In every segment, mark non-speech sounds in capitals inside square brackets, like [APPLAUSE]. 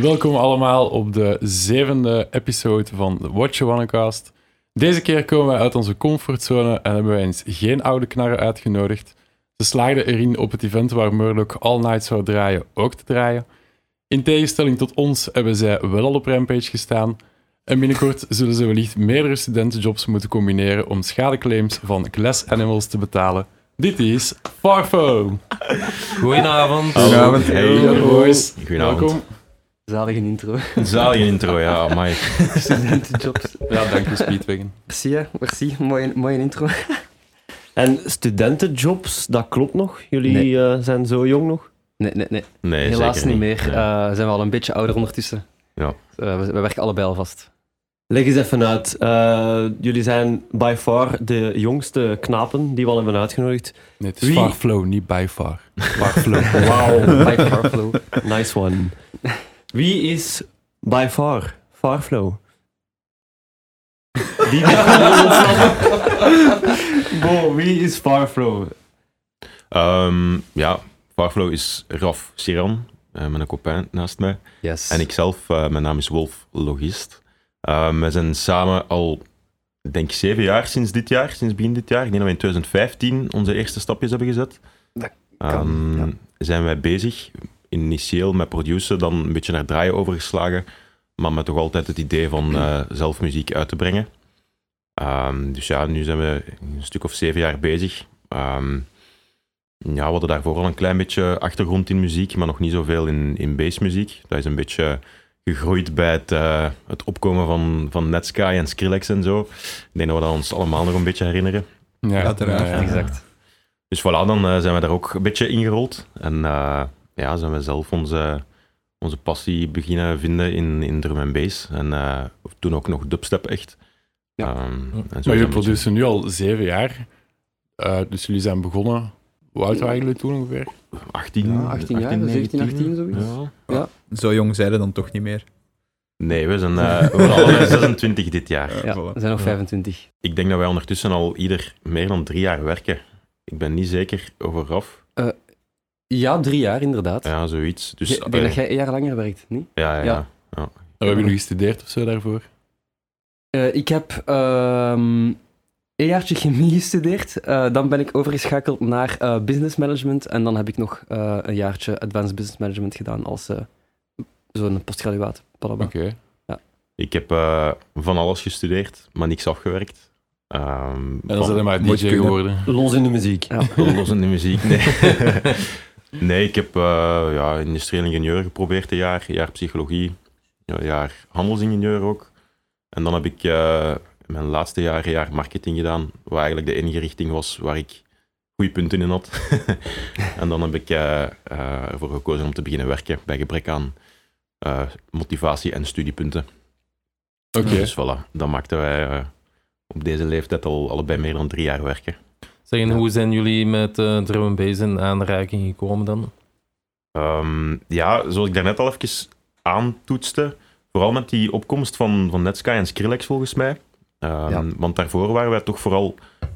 Welkom allemaal op de zevende episode van de Watch You Wannacast. Deze keer komen wij uit onze comfortzone en hebben wij eens geen oude knarren uitgenodigd. Ze slaagden erin op het event waar Murdoch All Night zou draaien ook te draaien. In tegenstelling tot ons hebben zij wel al op Rampage gestaan. En binnenkort zullen ze wellicht meerdere studentenjobs moeten combineren om schadeclaims van Glass Animals te betalen. Dit is Farfo. Goedenavond. Goedenavond. Hey, boys. Goedenavond. Welkom. Zalige intro. Zalige intro, ja, amai. [LAUGHS] Studentenjobs. Ja, dank je, Speedwagon. Merci, hè. merci. Mooie, mooie intro. En studentenjobs, dat klopt nog? Jullie eh, zijn zo jong nog? Nee, nee, nee. Nee, Helaas zeker niet meer. Nee. Eh, zijn we al een beetje ouder ondertussen. Ja. Eh, we, we werken allebei al vast. Leg eens even uit. Eh, jullie zijn by far de jongste knapen die we al hebben uitgenodigd. Nee, het is Wie- Farflow, niet by far. [LAUGHS] Farflow. Wauw, [LAUGHS] by far flow. Nice one. Wie is by far Farflow? Die [LAUGHS] Bo, wie is Farflow? Ehm, ja, Farflow is Raf Siran, eh, met een copain naast mij. Yes. En ikzelf, eh, mijn naam is Wolf Logist. Ehm, we zijn samen al, ik denk zeven jaar sinds dit jaar, sinds begin dit jaar. Ik denk dat we in 2015 onze eerste stapjes hebben gezet. Dat Ehm, ja. Zijn wij bezig, initieel met produceren, dan een beetje naar draaien overgeslagen, maar met toch altijd het idee van eh, zelf muziek uit te brengen. Ehm, dus ja, nu zijn we een stuk of zeven jaar bezig. Ehm, ja, we hadden daarvoor al een klein beetje achtergrond in muziek, maar nog niet zoveel in, in bassmuziek. Dat is een beetje gegroeid bij het, eh, het opkomen van, van Netsky en Skrillex en zo. Ik denk dat we dat ons allemaal nog een beetje herinneren. Ja, Uiteraard. ja, ja. Exact. Dus voilà, dan eh, zijn we daar ook een beetje ingerold. En eh, ja, zijn we zelf onze, onze passie beginnen vinden in, in drum en bass. En eh, toen ook nog dubstep echt. Ja. Ehm, en zo Maar zijn jullie produceren nu al zeven jaar. Eh, dus jullie zijn begonnen. Hoe oud waren jullie toen ongeveer? beetje 18, Ja, 18 jaar, 17, 18 zoiets. Ja. Zo jong zeiden dan toch niet meer. Nee, we zijn [LAUGHS] eh, we worden allebei 26 dit jaar. Ja, we zijn nog Ja. 25. Ik denk dat wij ondertussen al ieder meer dan drie jaar werken. Ik ben niet zeker over Raf. Ja, drie jaar inderdaad. Ja, zoiets. Dus, ik denk dat jij een jaar langer werkt, niet? ja, ja, Ja. ja. Oh, hebben jullie gestudeerd of zo daarvoor? Eh, ik heb ehm, een jaartje chemie gestudeerd. Eh, dan ben ik overgeschakeld naar eh, business management. En dan heb ik nog eh, een jaartje advanced business management gedaan als zo'n postgraduaat. Oké. Ik heb eh, van alles gestudeerd, maar niks afgewerkt. Ehm, En dan van- zijn er maar Moet DJ geworden. Los in de muziek. Ja. Los in de muziek, nee. [LAUGHS] [LAUGHS] nee, ik heb eh, ja, industrieel ingenieur geprobeerd een jaar, een jaar psychologie, een jaar handelsingenieur ook. En dan heb ik eh, mijn laatste jaar, een jaar marketing gedaan, waar eigenlijk de enige richting was waar ik goede punten in had. [LAUGHS] en dan heb ik eh, ervoor gekozen om te beginnen werken, bij gebrek aan motivatie en studiepunten. Oké. Dus voilà, dan maakten wij op deze leeftijd al allebei meer dan drie jaar werken. Zeg, en Ja. hoe zijn jullie met eh drum en bass in aanraking gekomen dan? Ehm, ja, zoals ik daarnet al even aantoetste, vooral met die opkomst van, van Netsky en Skrillex volgens mij. Ehm, Ja. Want daarvoor waren wij toch vooral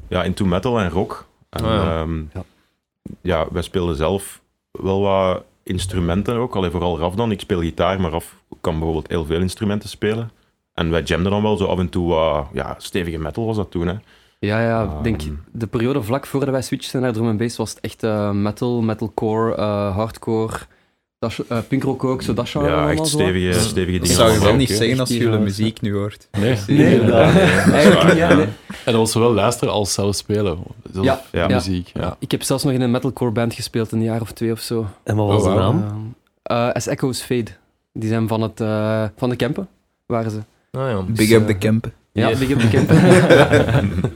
ja, into metal en rock. En, Ah, ja. ehm, Ja. ja, wij speelden zelf wel wat instrumenten ook. Alleen vooral Raf dan. Ik speel gitaar, maar Raf kan bijvoorbeeld heel veel instrumenten spelen. En wij jamden dan wel zo af en toe wat ja, stevige metal was dat toen. Hè. Ja, ja, ik denk de periode vlak voordat wij switchten naar drum en bass was het echt eh, metal, metalcore, eh hardcore, dat, uh, punkrock ook, zo dat genre Ja, echt zo. stevige, Dat stevige Dat dingen. zou je wel niet zeggen als je gaan- muziek nu hoort. Nee. Nee. Eigenlijk niet, ja, nee. En dat was zowel luisteren als zelf spelen. Zelf Ja, ja. muziek. Ja. Ik heb zelfs nog in een metalcore band gespeeld, een jaar of twee of zo. En wat was Oh, de naam? Eh, as Echoes Fade. Die zijn van, het, eh, van de Kempen, waren ze. Ah ja. Big Dus, up de eh, camp. Ja, de Kempen. [LAUGHS]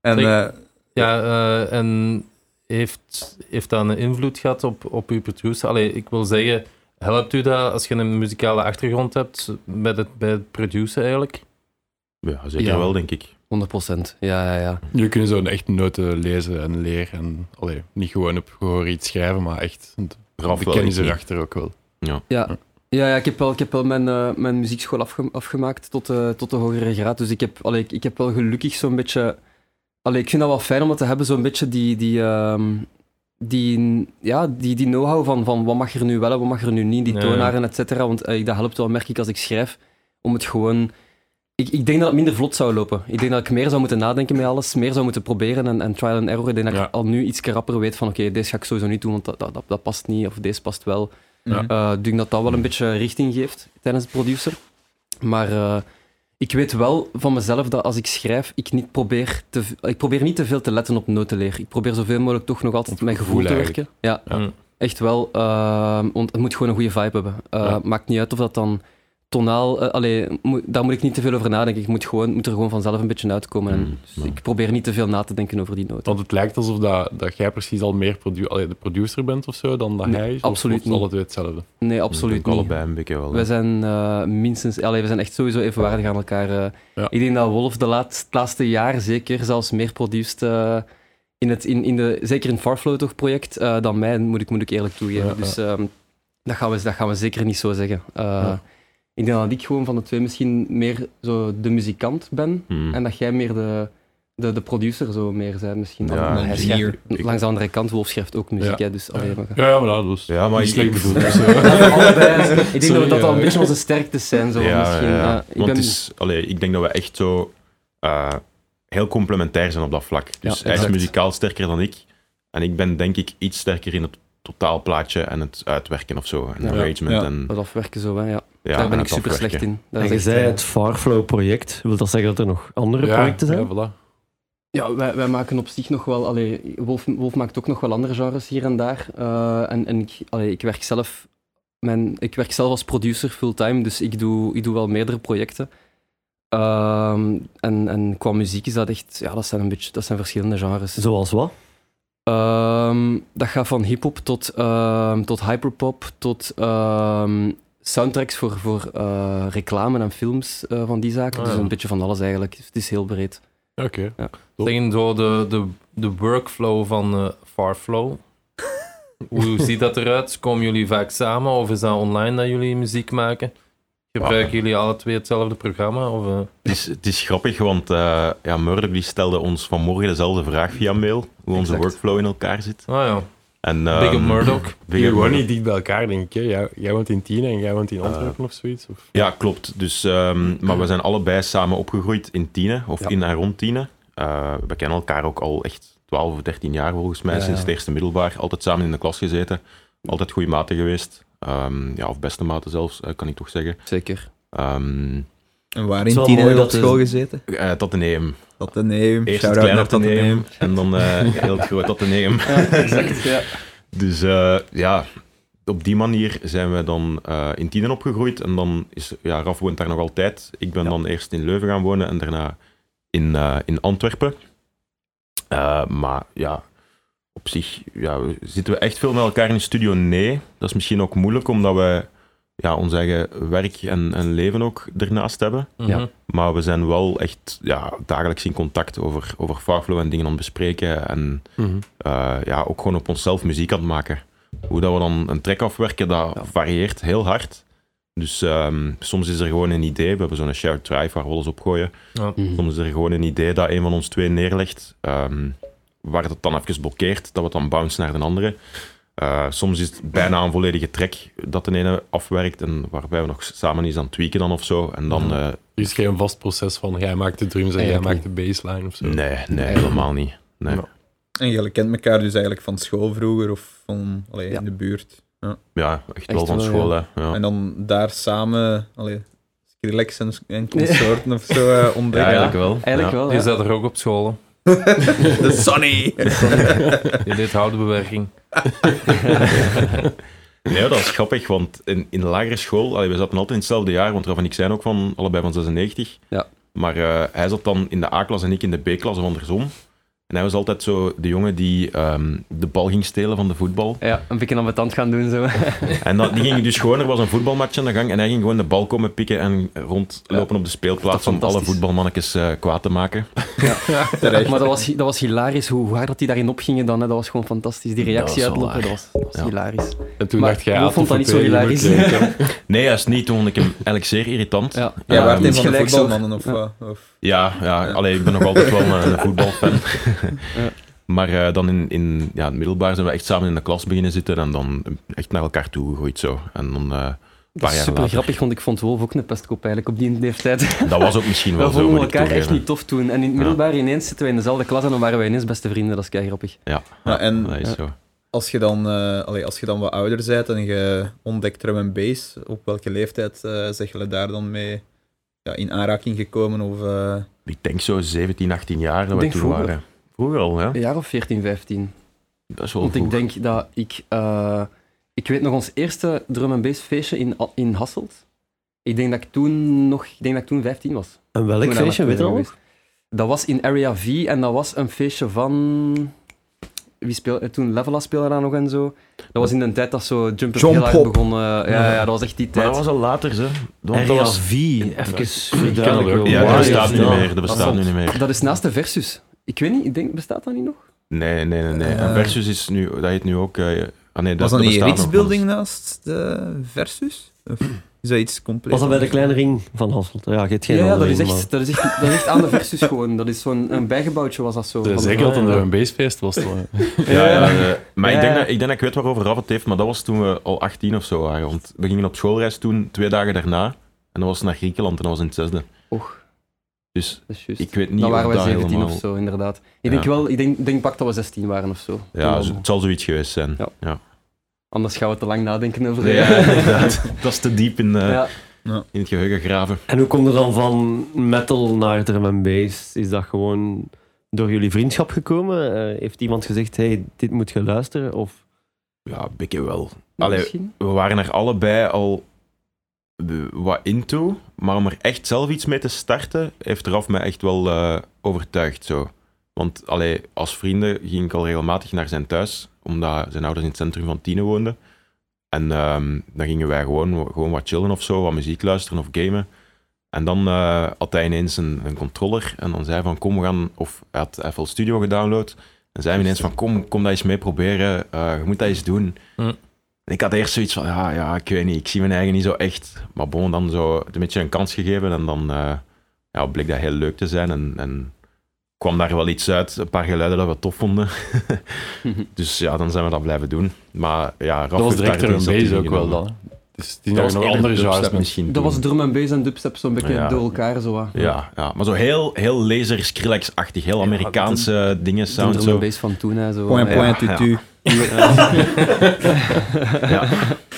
En eh, Ja, eh, en heeft, heeft dat een invloed gehad op, op uw producer? Allee, ik wil zeggen, helpt u dat als je een muzikale achtergrond hebt bij het, bij het produceren eigenlijk? Ja, zeker Ja. wel, denk ik. 100%. Ja, ja, ja. Jullie kunnen zo echt noten lezen en leren. En, allee, niet gewoon op gehoor iets schrijven, maar echt de wel, kennis erachter ook wel. Ja, ja, ja ik, heb wel, ik heb wel mijn, eh, mijn muziekschool afge- afgemaakt tot de, tot de hogere graad. Dus ik heb, allee, ik, ik heb wel gelukkig zo'n beetje... Allee, ik vind dat wel fijn om dat te hebben, zo'n beetje die, die, ehm, die, ja, die, die know-how van, van wat mag er nu wel en wat mag er nu niet, die Ja. toonaren, et cetera. Want eh, dat helpt wel, merk ik, als ik schrijf, om het gewoon... Ik, ik denk dat het minder vlot zou lopen. Ik denk dat ik meer zou moeten nadenken met alles, meer zou moeten proberen en, en trial and error. Ik denk dat Ja. ik al nu iets rapper weet van, oké, deze ga ik sowieso niet doen, want dat, dat, dat, dat past niet, of deze past wel. Ja. Eh, ik denk dat dat wel een beetje richting geeft tijdens het producer. Maar eh, ik weet wel van mezelf dat als ik schrijf, ik, niet probeer, te, ik probeer niet te veel te letten op notenleer. Ik probeer zoveel mogelijk toch nog altijd Op mijn gevoel gevoel te werken. Ja, echt wel. eh, want het moet gewoon een goede vibe hebben. Ja. Maakt niet uit of dat dan tonaal... allee, moet- daar moet ik niet te veel over nadenken. Ik moet, gewoon, moet er gewoon vanzelf een beetje uitkomen. En Mm, dus ja. ik probeer niet te veel na te denken over die noten. Want het lijkt alsof dat, dat jij precies al meer produ allee, de producer bent of zo dan dat Nee, hij is. absoluut of, of niet. alle twee hetzelfde. Nee, Ik absoluut denk niet. allebei een beetje wel. We zijn eh, minstens, allee, we zijn echt sowieso evenwaardig aan elkaar. eh. Ja. Ik denk dat Wolf de laatste jaar zeker zelfs meer produced eh, in het, in, in de, zeker in het Farflow toch project, eh, dan mij, moet ik, moet ik eerlijk toegeven. Ja, dus ehm, dat, gaan we, dat gaan we zeker niet zo zeggen. Eh, Ja. Ik denk dat ik gewoon van de twee misschien meer zo de muzikant ben Hmm. en dat jij meer de, de, de producer zo meer bent misschien. Ja, Maar hij engineer. schrijft- langs de andere kant, Wolf schrijft ook muziek, Ja. hè, dus allee, maar- Ja, ja, maar [LAUGHS] dat is Ja, maar niet ik- slecht bedoeld. Allebei. Ik denk Sorry, dat dat al een ja. beetje onze sterktes zijn. Zo, ja, misschien. ja, ja. Ja, ik Want ben- is, allee, ik denk dat we echt zo eh, heel complementair zijn op dat vlak. Dus Ja, hij is muzikaal sterker dan ik. En ik ben denk ik iets sterker in het totaalplaatje en het uitwerken of zo. En Ja. arrangement Ja. en Dat afwerken zo, hè, ja. ja, Daar ben en ik super slecht in. Dat En is je zei eh, het Farflow-project. Wil dat zeggen dat er nog andere Ja, projecten zijn? Ja, voilà. Ja, wij, wij maken op zich nog wel... Allee, Wolf, Wolf maakt ook nog wel andere genres hier en daar. Eh, en en ik, allee, ik, werk zelf, mijn, ik werk zelf als producer fulltime, dus ik doe, ik doe wel meerdere projecten. Ehm, en, en qua muziek is dat echt... Ja, dat zijn, een beetje, dat zijn verschillende genres. Zoals wat? Ehm, dat gaat van hip-hop tot, ehm, tot hyperpop, tot ehm, soundtracks voor, voor eh, reclame en films eh, van die zaken. Ah, dus ja. een beetje van alles eigenlijk. Het is heel breed. Oké. Zeggen zo de, de, de workflow van eh, Farflow. [LAUGHS] Hoe ziet dat eruit? Komen jullie vaak samen of is dat online dat jullie muziek maken? Gebruiken jullie alle twee hetzelfde programma? Of, eh? Het is, het is grappig, want eh ja, die stelde ons vanmorgen dezelfde vraag via mail, hoe onze Exact. workflow in elkaar zit. Ah ja, En, Big ehm, up Murdoch. [LAUGHS] Big Jullie wonen niet dicht bij elkaar, denk ik. Hè? Jij, jij woont in Tiene en jij woont in Eh, Antwerpen of zoiets? Of? Ja, klopt. Dus, ehm, maar we zijn allebei samen opgegroeid in Tiene, of Ja. in en rond Tiene. Eh, we kennen elkaar ook al echt 12 of 13 jaar volgens mij, Ja, sinds ja. het eerste middelbaar. Altijd samen in de klas gezeten. Altijd goede maten geweest. Ehm, ja, of beste maten zelfs, eh, kan ik toch zeggen. Zeker. Ehm En waar Het in dat op is- school gezeten? eh, Tottenham. Tottenham. Eerst het Shout-out kleine Tottenham en dan eh, [LAUGHS] heel het groot Tottenham. Ja, exact. Ja. [LAUGHS] Dus eh, ja, op die manier zijn we dan eh, in Tienen opgegroeid. En dan is, ja, Raf woont daar nog altijd. Ik ben Ja. dan eerst in Leuven gaan wonen en daarna in, eh, in Antwerpen. Eh, maar ja, op zich ja, zitten we echt veel met elkaar in de studio? Nee. Dat is misschien ook moeilijk, omdat we ja, ons eigen werk en, en leven ook ernaast hebben. Ja. Mhm. Maar we zijn wel echt ja, dagelijks in contact over, over Farflow en dingen aan het bespreken. En eh, ja, ook gewoon op onszelf muziek aan het maken. Hoe dat we dan een track afwerken, dat Ja. varieert heel hard. Dus ehm, soms is er gewoon een idee. We hebben zo'n shared drive waar we alles op gooien. Ja. Mhm. Soms is er gewoon een idee dat een van ons twee neerlegt. ehm, waar het dan even blokkeert, dat we het dan bounce naar de andere. Eh, soms is het bijna een volledige track dat de ene afwerkt en waarbij we nog samen eens aan het tweaken dan of zo. En dan, eh, Er is geen vast proces van jij maakt de drums en jij maakt de bassline of zo. nee, nee, helemaal niet. Nee. Ja. En jullie kent elkaar dus eigenlijk van school vroeger of van allee, Ja. in de buurt. Ja, echt, wel Echt van wel, school. Hè. Ja. En dan daar samen allee, Skrillex en, en [LAUGHS] consorten of zo Ja, ontdekken. eigenlijk wel. Eigenlijk ja. wel, Je ja. zat er ook op school. De [LAUGHS] Sonny! Je deed houdenbewerking. Nee, [LAUGHS] dat is grappig, want in, in de lagere school, allee, we zaten altijd in hetzelfde jaar, want Raf en ik zijn ook van, allebei van 96. Ja. Maar eh, hij zat dan in de A-klas en ik in de B-klas of andersom. En hij was altijd zo de jongen die ehm, de bal ging stelen van de voetbal. Ja, een beetje aan mijn tand gaan doen zo. En dat, die ging dus gewoon, er was een voetbalmatch aan de gang en hij ging gewoon de bal komen pikken en rondlopen op de speelplaats om alle voetbalmannetjes eh, kwaad te maken. Terecht. Maar dat was, dat was hilarisch hoe hard dat die daarin opgingen dan. Hè. Dat was gewoon fantastisch. Die reactie uitlopen, dat was, dat was Ja. hilarisch. En toen Maar dacht jij, ah, vond dat niet zo hilarisch. [LAUGHS] Nee, juist niet. Toen vond ik hem eigenlijk zeer irritant. Ja. Ja, waar Ehm, van de zo. voetbalmannen of Ja. Of... Ja, ja, allee, ik ben nog altijd wel een, een voetbalfan. [LAUGHS] Ja. Maar eh, dan in, in ja, het middelbaar zijn we echt samen in de klas beginnen zitten en dan echt naar elkaar toe gegooid zo. En dan eh, Dat is super later. grappig, want ik vond Wolf ook een pestkop eigenlijk op die leeftijd. Dat was ook misschien [LAUGHS] wel We zo. vonden moet ik elkaar echt niet tof toen. En in het middelbaar ineens zitten wij in dezelfde klas en dan waren wij ineens beste vrienden. Dat is kei grappig. Ja, Ja, en- dat is Ja. zo. Als je dan, eh, allee, als je dan wat ouder bent en je ontdekt drum en bass, op welke leeftijd eh zeg je daar dan mee ja, in aanraking gekomen? Of, Ik denk zo 17, 18 jaar dat we toen vroeger. waren. Vroeger al, ja. Een jaar of 14, 15. Dat is wel Want ik denk dat ik... eh, ik weet nog ons eerste drum en bass feestje in, in Hasselt. Ik denk dat ik toen nog... Ik denk dat ik toen 15 was. En welk Toen feestje, weet je dat nog? geweest. Dat was in Area V en dat was een feestje van... Wie speelde toen? Levela speelde daar nog en zo. Dat was in de tijd dat zo Jump Up Jump heel hard begon. eh, ja, ja, dat was echt die Maar tijd. dat was al later. Want En dat was... V, even verduidelijken. ook. Ja, dat bestaat niet meer. Dat bestaat nu niet meer. Dat is naast de Versus. Ik weet niet, ik denk, bestaat dat niet nog? Nee, nee, nee. nee. En Eh. Versus is nu... Dat heet nu ook... eh, ah, nee, was dat, die Ritsbuilding naast de Versus? Of is dat iets compleet? Was dat bij de kleine ring van Hasselt? Ja, je hebt geen Ja, ja, dat, is echt, dat, is echt, dat is echt aan de Versus gewoon. Dat is zo'n een bijgebouwtje was dat zo. De zeker dat het een bassfeest was. toch? Ja, ja, eh, maar Ja, ik, denk ja. dat, ik denk dat ik weet waarover Raf het heeft, maar dat was toen we al 18 of zo waren. Want we gingen op schoolreis toen, twee dagen daarna. En dat was naar Griekenland en dat was in het zesde. Och, Dus ik weet niet Dan waren dat 17 helemaal... of zo, inderdaad. Ik Ja. denk wel, ik denk, denk pak dat we 16 waren of zo. Ja, Toen het zal zoiets geweest zijn. Ja. Ja, Anders gaan we te lang nadenken over Ja, [LAUGHS] inderdaad. Dat is te diep in, eh, Ja. in het geheugen graven. En hoe komt er dan van metal naar drum and bass? Is dat gewoon door jullie vriendschap gekomen? Eh, heeft iemand gezegd, hey, dit moet je luisteren? Of... Ja, bikke wel. Allee, we waren er allebei al wat into, maar om er echt zelf iets mee te starten, heeft Raf mij echt wel eh, overtuigd. Zo. Want allee, als vrienden ging ik al regelmatig naar zijn thuis, omdat zijn ouders in het centrum van Tiene woonden. En ehm, dan gingen wij gewoon, gewoon wat chillen of zo, wat muziek luisteren of gamen. En dan eh, had hij ineens een, controller en dan zei hij van kom we gaan, of hij had FL Studio gedownload. En zei hij ineens van kom, kom dat eens mee proberen, eh, je moet dat eens doen. Hm. Ik had eerst zoiets van, ja, ja, ik weet niet, ik zie mijn eigen niet zo echt. Maar bon, dan zo een beetje een kans gegeven en dan eh, ja, bleek dat heel leuk te zijn. En, en kwam daar wel iets uit, een paar geluiden dat we tof vonden. [LAUGHS] dus ja, dan zijn we dat blijven doen. Maar ja, Raf Dat was direct er een bass ook wel dan. Dus die was andere dubstep genres met. misschien Dat was drum en bass en dubstep zo'n beetje Ja. door elkaar. Zo, wat. Ja, ja, maar zo heel, heel laser Skrillex-achtig, heel Amerikaanse dingen, De sound drum en bass van toen. Hè, zo. Point, Ja. point, ja. tutu. [LAUGHS] Ja.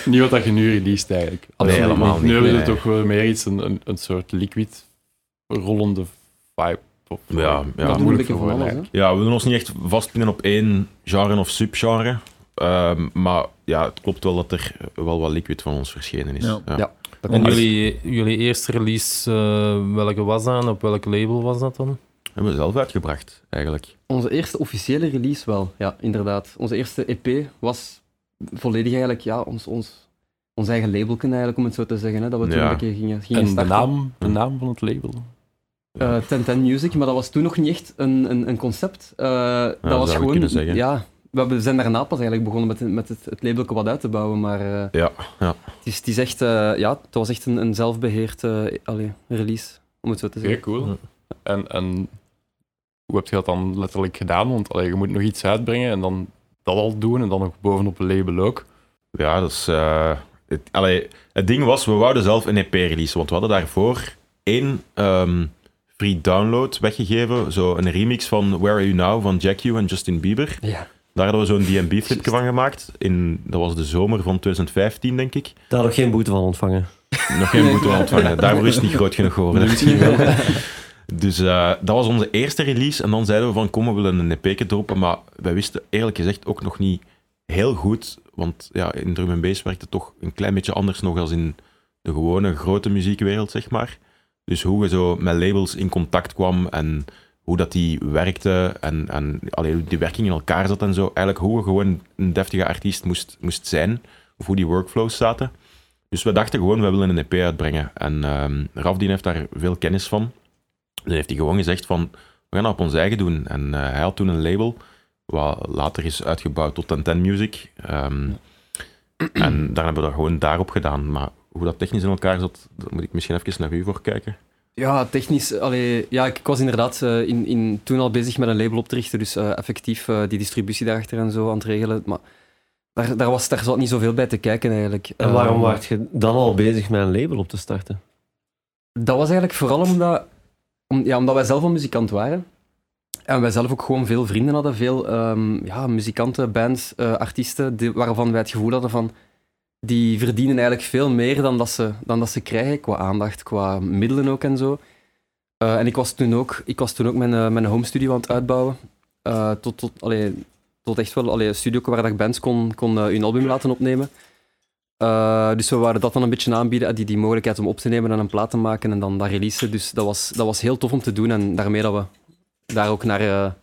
Niet wat dat je nu released eigenlijk. Nee, helemaal Nu niet, hebben we toch wel meer iets, een, een, een soort liquid rollende vibe. Of, Ja, ja. Dat doen we een moeilijk voor van alles. Ja, we willen ons niet echt vastpinnen op één genre of subgenre. Ehm, maar ja, het klopt wel dat er wel wat liquid van ons verschenen is. Ja. Ja. Ja. Dat En jullie, jullie eerste release, eh, welke was dat en op welk label was dat dan? Hebben we zelf uitgebracht, eigenlijk. Onze eerste officiële release wel, ja, inderdaad. Onze eerste EP was volledig eigenlijk ja, ons, ons, ons eigen labelken eigenlijk, om het zo te zeggen. Hè, dat we toen Ja. een keer gingen, gingen En de naam, de naam van het label. Eh, 1010 Music, maar dat was toen nog niet echt een, een, een concept. Eh, dat was je gewoon... kunnen zeggen. Ja, we zijn daarna pas eigenlijk begonnen met, met het, het labelke wat uit te bouwen, maar eh, Ja, ja. het, is, het, is echt, eh, ja, het was echt een, een zelfbeheerd eh, allee, release, om het zo te Oké, zeggen. cool. Ja. En, en hoe heb je dat dan letterlijk gedaan? Want allee, je moet nog iets uitbrengen en dan dat al doen en dan nog bovenop een label ook. ja dat is... eh, het, allee, het ding was, we wouden zelf een EP releasen, want we hadden daarvoor één ehm, free download weggegeven, zo een remix van Where Are You Now van Jack U en Justin Bieber. Ja. Daar hadden we zo'n DNB-flipje van gemaakt. In, dat was de zomer van 2015, denk ik. Daar nog geen boete van ontvangen. Nog geen boete van ontvangen. Daarvoor is het niet groot genoeg geworden. Misschien wel. [LAUGHS] Dus eh, dat was onze eerste release. En dan zeiden we van, kom, we willen een EP'tje droppen. Maar wij wisten eerlijk gezegd ook nog niet heel goed. Want ja, in drum en bass werkt het toch een klein beetje anders nog als in de gewone grote muziekwereld, zeg maar. Dus hoe je zo met labels in contact kwam en hoe dat die werkte en, en hoe die werking in elkaar zat en zo. Eigenlijk hoe gewoon een deftige artiest moest, moest zijn, of hoe die workflows zaten. Dus we dachten gewoon, we willen een EP uitbrengen. En ehm Rafdien heeft daar veel kennis van. Dan heeft hij gewoon gezegd van, we gaan dat op ons eigen doen. En eh, hij had toen een label, wat later is uitgebouwd tot Ten Music. Ehm, en daar hebben we dat gewoon daarop gedaan. Maar hoe dat technisch in elkaar zat, daar moet ik misschien even naar u voor kijken. Ja, technisch. Allee, ja, ik, ik was inderdaad eh, in, in, toen al bezig met een label op te richten, dus eh, effectief eh, die distributie daarachter en zo aan het regelen. Maar daar, daar, was, daar zat niet zoveel bij te kijken eigenlijk. En waarom Ehm, waart je dan al bezig met een label op te starten? Dat was eigenlijk vooral omdat, om, ja, omdat wij zelf een muzikant waren. En wij zelf ook gewoon veel vrienden hadden, veel ehm, ja, muzikanten, bands, artiesten, die, waarvan wij het gevoel hadden van die verdienen eigenlijk veel meer dan dat ze, dan dat ze krijgen, qua aandacht, qua middelen ook en zo. Eh, en ik was toen ook, ik was toen ook mijn, eh, mijn home studio aan het uitbouwen. Eh, tot, tot, allee, tot echt wel allee, een studio waar ik bands kon, kon hun album laten opnemen. Dus we waren dat dan een beetje aanbieden, die, die mogelijkheid om op te nemen en een plaat te maken en dan dat releasen. Dus dat was, dat was heel tof om te doen en daarmee dat we daar ook naar,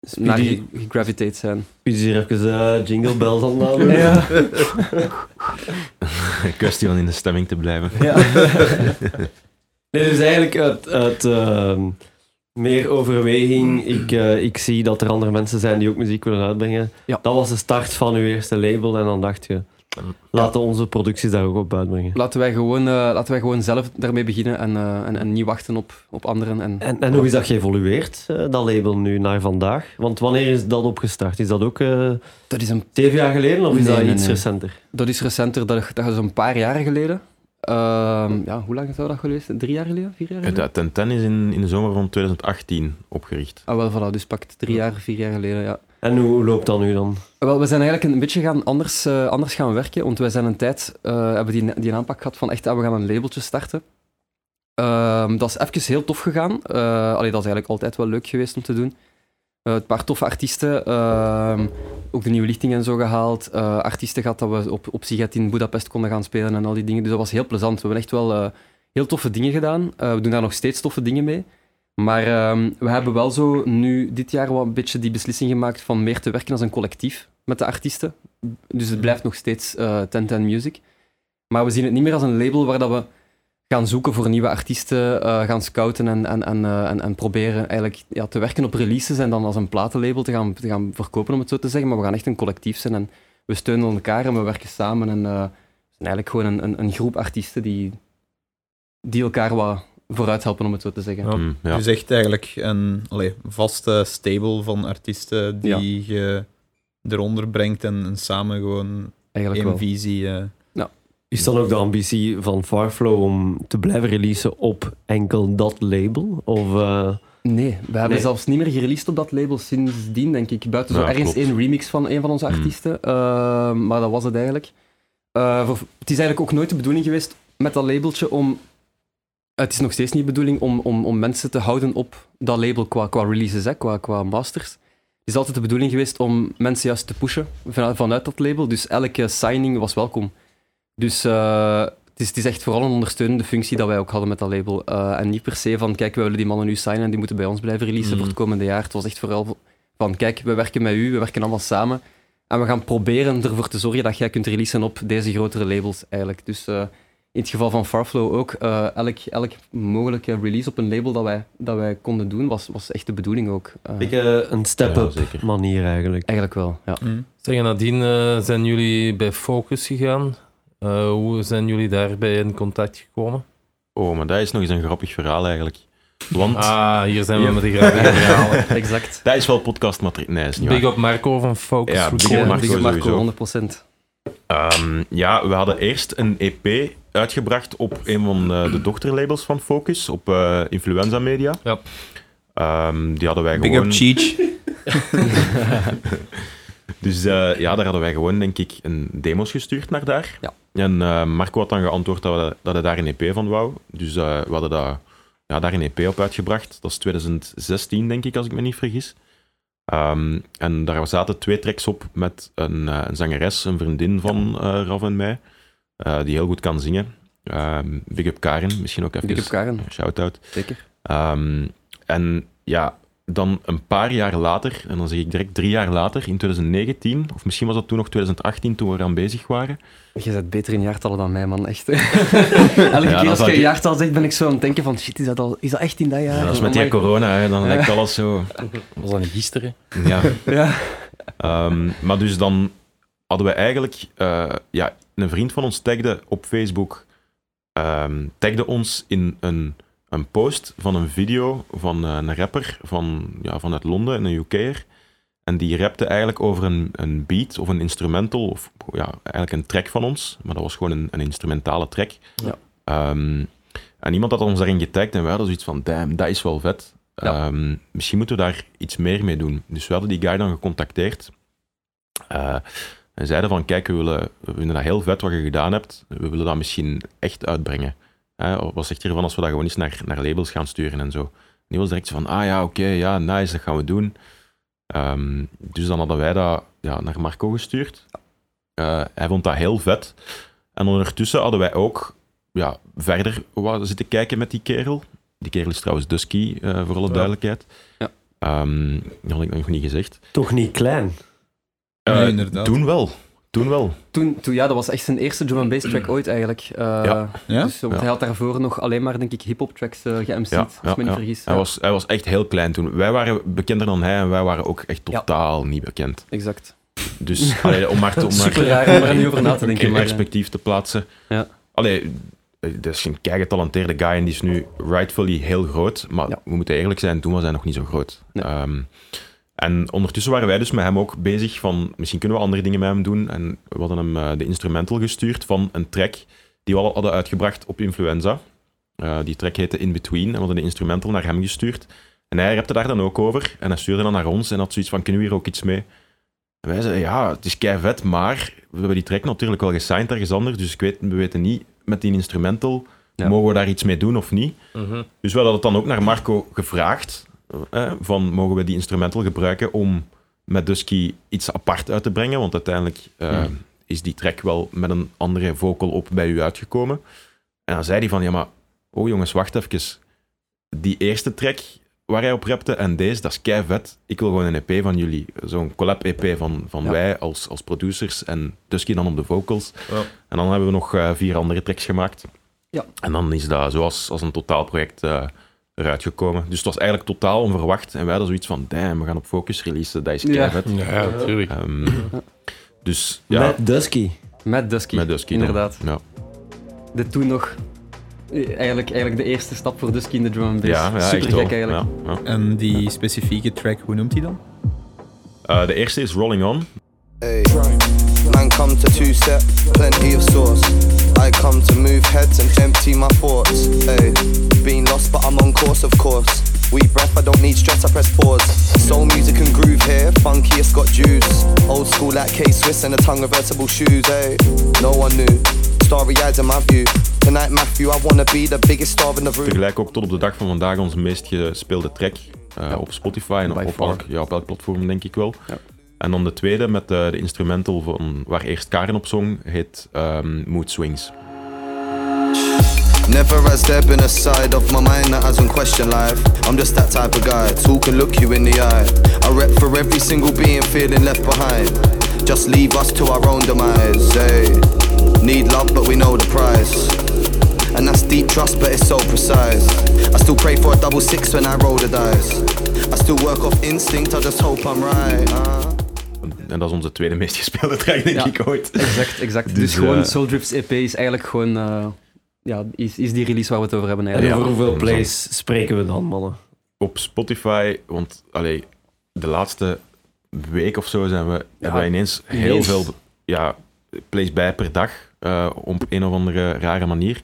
eh naar Speedy- ge- gegraviteerd zijn. U is hier even eh, jingle bells aan. [LAUGHS] Ja. [LAUGHS] Kwestie van in de stemming te blijven. Ja. [LAUGHS] nee, dus eigenlijk uit, uit ehm, meer overweging. Ik, eh, ik zie dat er andere mensen zijn die ook muziek willen uitbrengen. Ja. Dat was de start van uw eerste label en dan dacht je, laten onze producties daar ook op uitbrengen. Laten, wij gewoon, eh, laten wij gewoon zelf daarmee beginnen en, eh, en, en niet wachten op, op anderen. En, En, en hoe is dat geëvolueerd, eh, dat label nu naar vandaag? Want wanneer is dat opgestart? Is dat ook eh dat, is een, zeven jaar geleden of is dat nee, iets nee. recenter? dat is recenter, dat, dat is een paar jaar geleden. Ehm, ja, hoe lang zou dat geweest zijn? Drie jaar geleden? Vier jaar geleden? Ten Ten is in, in de zomer van 2018 opgericht. Ah, wel, voilà, dus pakt drie jaar, vier jaar geleden, ja. En hoe loopt dat nu dan? Wel, we zijn eigenlijk een beetje gaan anders, eh, anders gaan werken, want wij zijn een tijd, eh, hebben die, die aanpak gehad van echt, ah, we gaan een labeltje starten. Ehm, dat is even heel tof gegaan. Eh allee, dat is eigenlijk altijd wel leuk geweest om te doen. Een paar toffe artiesten, ehm, ook de nieuwe lichting en zo gehaald. Eh, artiesten gehad dat we op, op in Budapest konden gaan spelen en al die dingen. Dus dat was heel plezant. We hebben echt wel heel toffe dingen gedaan. We doen daar nog steeds toffe dingen mee. Maar ehm, we hebben wel zo nu dit jaar wel een beetje die beslissing gemaakt van meer te werken als een collectief met de artiesten. Dus het blijft nog steeds eh 1010 Music. Maar we zien het niet meer als een label waar dat we gaan zoeken voor nieuwe artiesten, eh, gaan scouten en, en, en, eh, en, en proberen eigenlijk ja, te werken op releases en dan als een platenlabel te gaan, te gaan verkopen, om het zo te zeggen. Maar we gaan echt een collectief zijn en we steunen elkaar en we werken samen. En we zijn eigenlijk gewoon een, een, een groep artiesten die, die elkaar wat vooruit helpen, om het zo te zeggen. Ja. Mm, ja. Dus echt eigenlijk een allee, vaste stable van artiesten die je eronder brengt en, en samen gewoon Eigenlijk één wel. visie... eh, Is dan ook de ambitie van Farflow om te blijven releasen op enkel dat label? Of, eh, Nee, we hebben Nee. zelfs niet meer gereleased op dat label sindsdien, denk ik. Buiten zo Ja, ergens één remix van een van onze Hmm. artiesten. Eh, maar dat was het eigenlijk. Eh, voor- het is eigenlijk ook nooit de bedoeling geweest met dat labeltje om... Het is nog steeds niet de bedoeling om, om, om mensen te houden op dat label qua, qua releases, hè, qua, qua masters. Het is altijd de bedoeling geweest om mensen juist te pushen vanuit, vanuit dat label. Dus elke signing was welkom. Dus eh, het, is, het is echt vooral een ondersteunende functie dat wij ook hadden met dat label. Eh, en niet per se van, kijk, we willen die mannen nu signen en die moeten bij ons blijven releasen voor het komende jaar. Het was echt vooral van, kijk, we werken met u, we werken allemaal samen. En we gaan proberen ervoor te zorgen dat jij kunt releasen op deze grotere labels eigenlijk. Dus eh, in het geval van Farflow ook, eh, elk, elk mogelijke release op een label dat wij, dat wij konden doen, was, was echt de bedoeling ook. Eh, ik, eh, een step-up Ja, manier eigenlijk? Eigenlijk wel, ja. mm. Zeg, en nadien eh, zijn jullie bij Focus gegaan. Eh, hoe zijn jullie daarbij in contact gekomen? Oh, maar dat is nog eens een grappig verhaal eigenlijk. Want Ah, hier zijn we Ja. met de grappige [LAUGHS] verhalen. Exact. dat is wel podcastmateriaal. Nee, is niet Big waar. up Marco van Focus. Ja, big. Marco. Big up Marco, sowieso. 100%. Ehm, ja, we hadden eerst een EP uitgebracht op een van eh, de dochterlabels van Focus, op eh, Influenza Media. Ja. Ehm, die hadden wij Big gewoon... up Cheech. [LAUGHS] Dus eh, ja, daar hadden wij gewoon, denk ik, een demos gestuurd naar daar. Ja. En eh, Marco had dan geantwoord dat, we, dat hij daar een EP van wou. Dus eh, we hadden dat, ja, daar een EP op uitgebracht. Dat is 2016, denk ik, als ik me niet vergis. Ehm, en daar zaten twee tracks op met een, eh, een zangeres, een vriendin van eh Rav en mij, eh, die heel goed kan zingen. Ehm, big up Karen, misschien ook even Big up Karen, een shout-out. zeker. Ehm, en ja, dan een paar jaar later, en dan zeg ik direct drie jaar later, in 2019, of misschien was dat toen nog 2018, toen we eraan bezig waren. Je bent beter in jaartallen dan mij, man. Echt. [LAUGHS] Elke dan keer als je ik- een jaartal zegt, ben ik zo aan het denken van, shit, is dat, al, is dat echt in dat jaar? Ja, dat is met die corona, hè, dan lijkt alles zo... Was dat niet gisteren? Ja. Ja. Ehm, maar dus dan hadden we eigenlijk... eh, ja, een vriend van ons tagde op Facebook... ehm, tagde ons in een, een post van een video van eh, een rapper van, ja, vanuit Londen, een UK'er. En die rapte eigenlijk over een, een beat of een instrumental, of ja, eigenlijk een track van ons. Maar dat was gewoon een, een instrumentale track. Ja. Ehm, en iemand had ons daarin getagd en wij hadden zoiets van, damn, dat is wel vet. Ja. Ehm, misschien moeten we daar iets meer mee doen. Dus we hadden die guy dan gecontacteerd. Eh, en zeiden van, kijk, we, willen, we vinden dat heel vet wat je gedaan hebt. We willen dat misschien echt uitbrengen. Hè, wat zegt je ervan als we dat gewoon eens naar, naar labels gaan sturen en zo? En die was direct zo van, ah ja, oké, ja, nice, dat gaan we doen. Ehm, dus dan hadden wij dat ja, naar Marco gestuurd. Eh, hij vond dat heel vet. En ondertussen hadden wij ook ja, verder wat zitten kijken met die kerel. Die kerel is trouwens Dusky, eh, voor alle duidelijkheid. Ja. Ehm, dat had ik nog niet gezegd. Toch niet klein. Eh, Nee, inderdaad. Toen wel. Toen wel. Toen, toen, ja, dat was echt zijn eerste drum and bass track ooit eigenlijk. Eh, Ja. Ja? Dus, want Ja. hij had daarvoor nog alleen maar, denk ik, hip-hop tracks uh, ge-MC'd, Ja, als ja, ik me niet ja. vergis. Hij, Ja, was, hij was echt heel klein toen. Wij waren bekender dan hij en wij waren ook echt Ja. totaal niet bekend. Exact. Dus [LAUGHS] allee, om maar, te, om maar raar [LAUGHS] om er niet over na te denken. in maar, eh, perspectief te plaatsen. Ja. Allee, dat is een keigetalenteerde guy en die is nu rightfully heel groot. Maar Ja. we moeten eerlijk zijn, toen was hij nog niet zo groot. Nee. Ehm, en ondertussen waren wij dus met hem ook bezig van, misschien kunnen we andere dingen met hem doen. En we hadden hem eh, de instrumental gestuurd van een track die we al hadden uitgebracht op Influenza. Eh, die track heette In Between en we hadden de instrumental naar hem gestuurd. En hij rapte daar dan ook over en hij stuurde dan naar ons en had zoiets van, kunnen we hier ook iets mee? En wij zeiden, ja, het is kei vet, maar we hebben die track natuurlijk wel gesigned ergens anders, dus ik weet, we weten niet met die instrumental, Ja. mogen we daar iets mee doen of niet? Mhm. Dus we hadden het dan ook naar Marco gevraagd, eh, van mogen we die instrumental gebruiken om met Dusky iets apart uit te brengen, want uiteindelijk eh, Ja. is die track wel met een andere vocal op bij u uitgekomen. En dan zei hij van, ja maar, oh jongens, wacht even. Die eerste track waar hij op rapte en deze, dat is kei vet. Ik wil gewoon een EP van jullie. Zo'n collab-EP van, van Ja. wij als, als producers en Dusky dan op de vocals. Ja. En dan hebben we nog eh, vier andere tracks gemaakt. Ja. En dan is dat zoals als een totaalproject eh eruit gekomen. Dus het was eigenlijk totaal onverwacht. En wij hadden zoiets van, damn, we gaan op Focus releasen. Dat is kei Ja. vet. Ja, natuurlijk. Ehm, dus ja, Met Dusky. Met Dusky, met Dusky inderdaad. Ja, De toen nog... Eigenlijk, eigenlijk de eerste stap voor Dusky in de drum and bass. ja, ja Super gek eigenlijk. Ja, ja. En die specifieke track, hoe noemt hij dan? Eh, de eerste is Rolling On. Hey, man come to two step, plenty of sauce. I come to move heads and empty my thoughts. Hey, been lost but I'm on course of course. We breath, I don't need stress, I press pause. Soul music and groove here, funky, it's got juice. Old school like K Swiss and the tongue reversible shoes. Hey, no one knew. Starry eyes in my view. Tonight, Matthew, I wanna be the biggest star in the room. Tegelijk ook tot op de dag van vandaag onze meest gespeelde track eh, op Spotify en By op far. elk, ja, op elk platform, denk ik wel. Ja. En dan de tweede met eh, de instrumental van, waar eerst Karen op zong, heet ehm, Mood Swings. Never has there been a side of my mind that hasn't questioned life. I'm just that type of guy, talk and look you in the eye. I rep for every single being feeling left behind. Just leave us to our own demise. Hey, need love, but we know the price. And that's deep trust, but it's so precise. I still pray for a double six when I roll the dice. I still work off instinct, I just hope I'm right. uh. En dat is onze tweede meest gespeelde track, denk Ja. ik ooit. Exact, exact. [LAUGHS] Dus, Dus, gewoon eh, Soul Drift's EP is eigenlijk gewoon... eh, ja, is, is die release waar we het over hebben En over hoeveel plays spreken we dan, mannen? Op Spotify, want allee, de laatste week of zo zijn we, hebben we ineens heel ineens. veel ja, plays bij per dag, eh, op een of andere rare manier.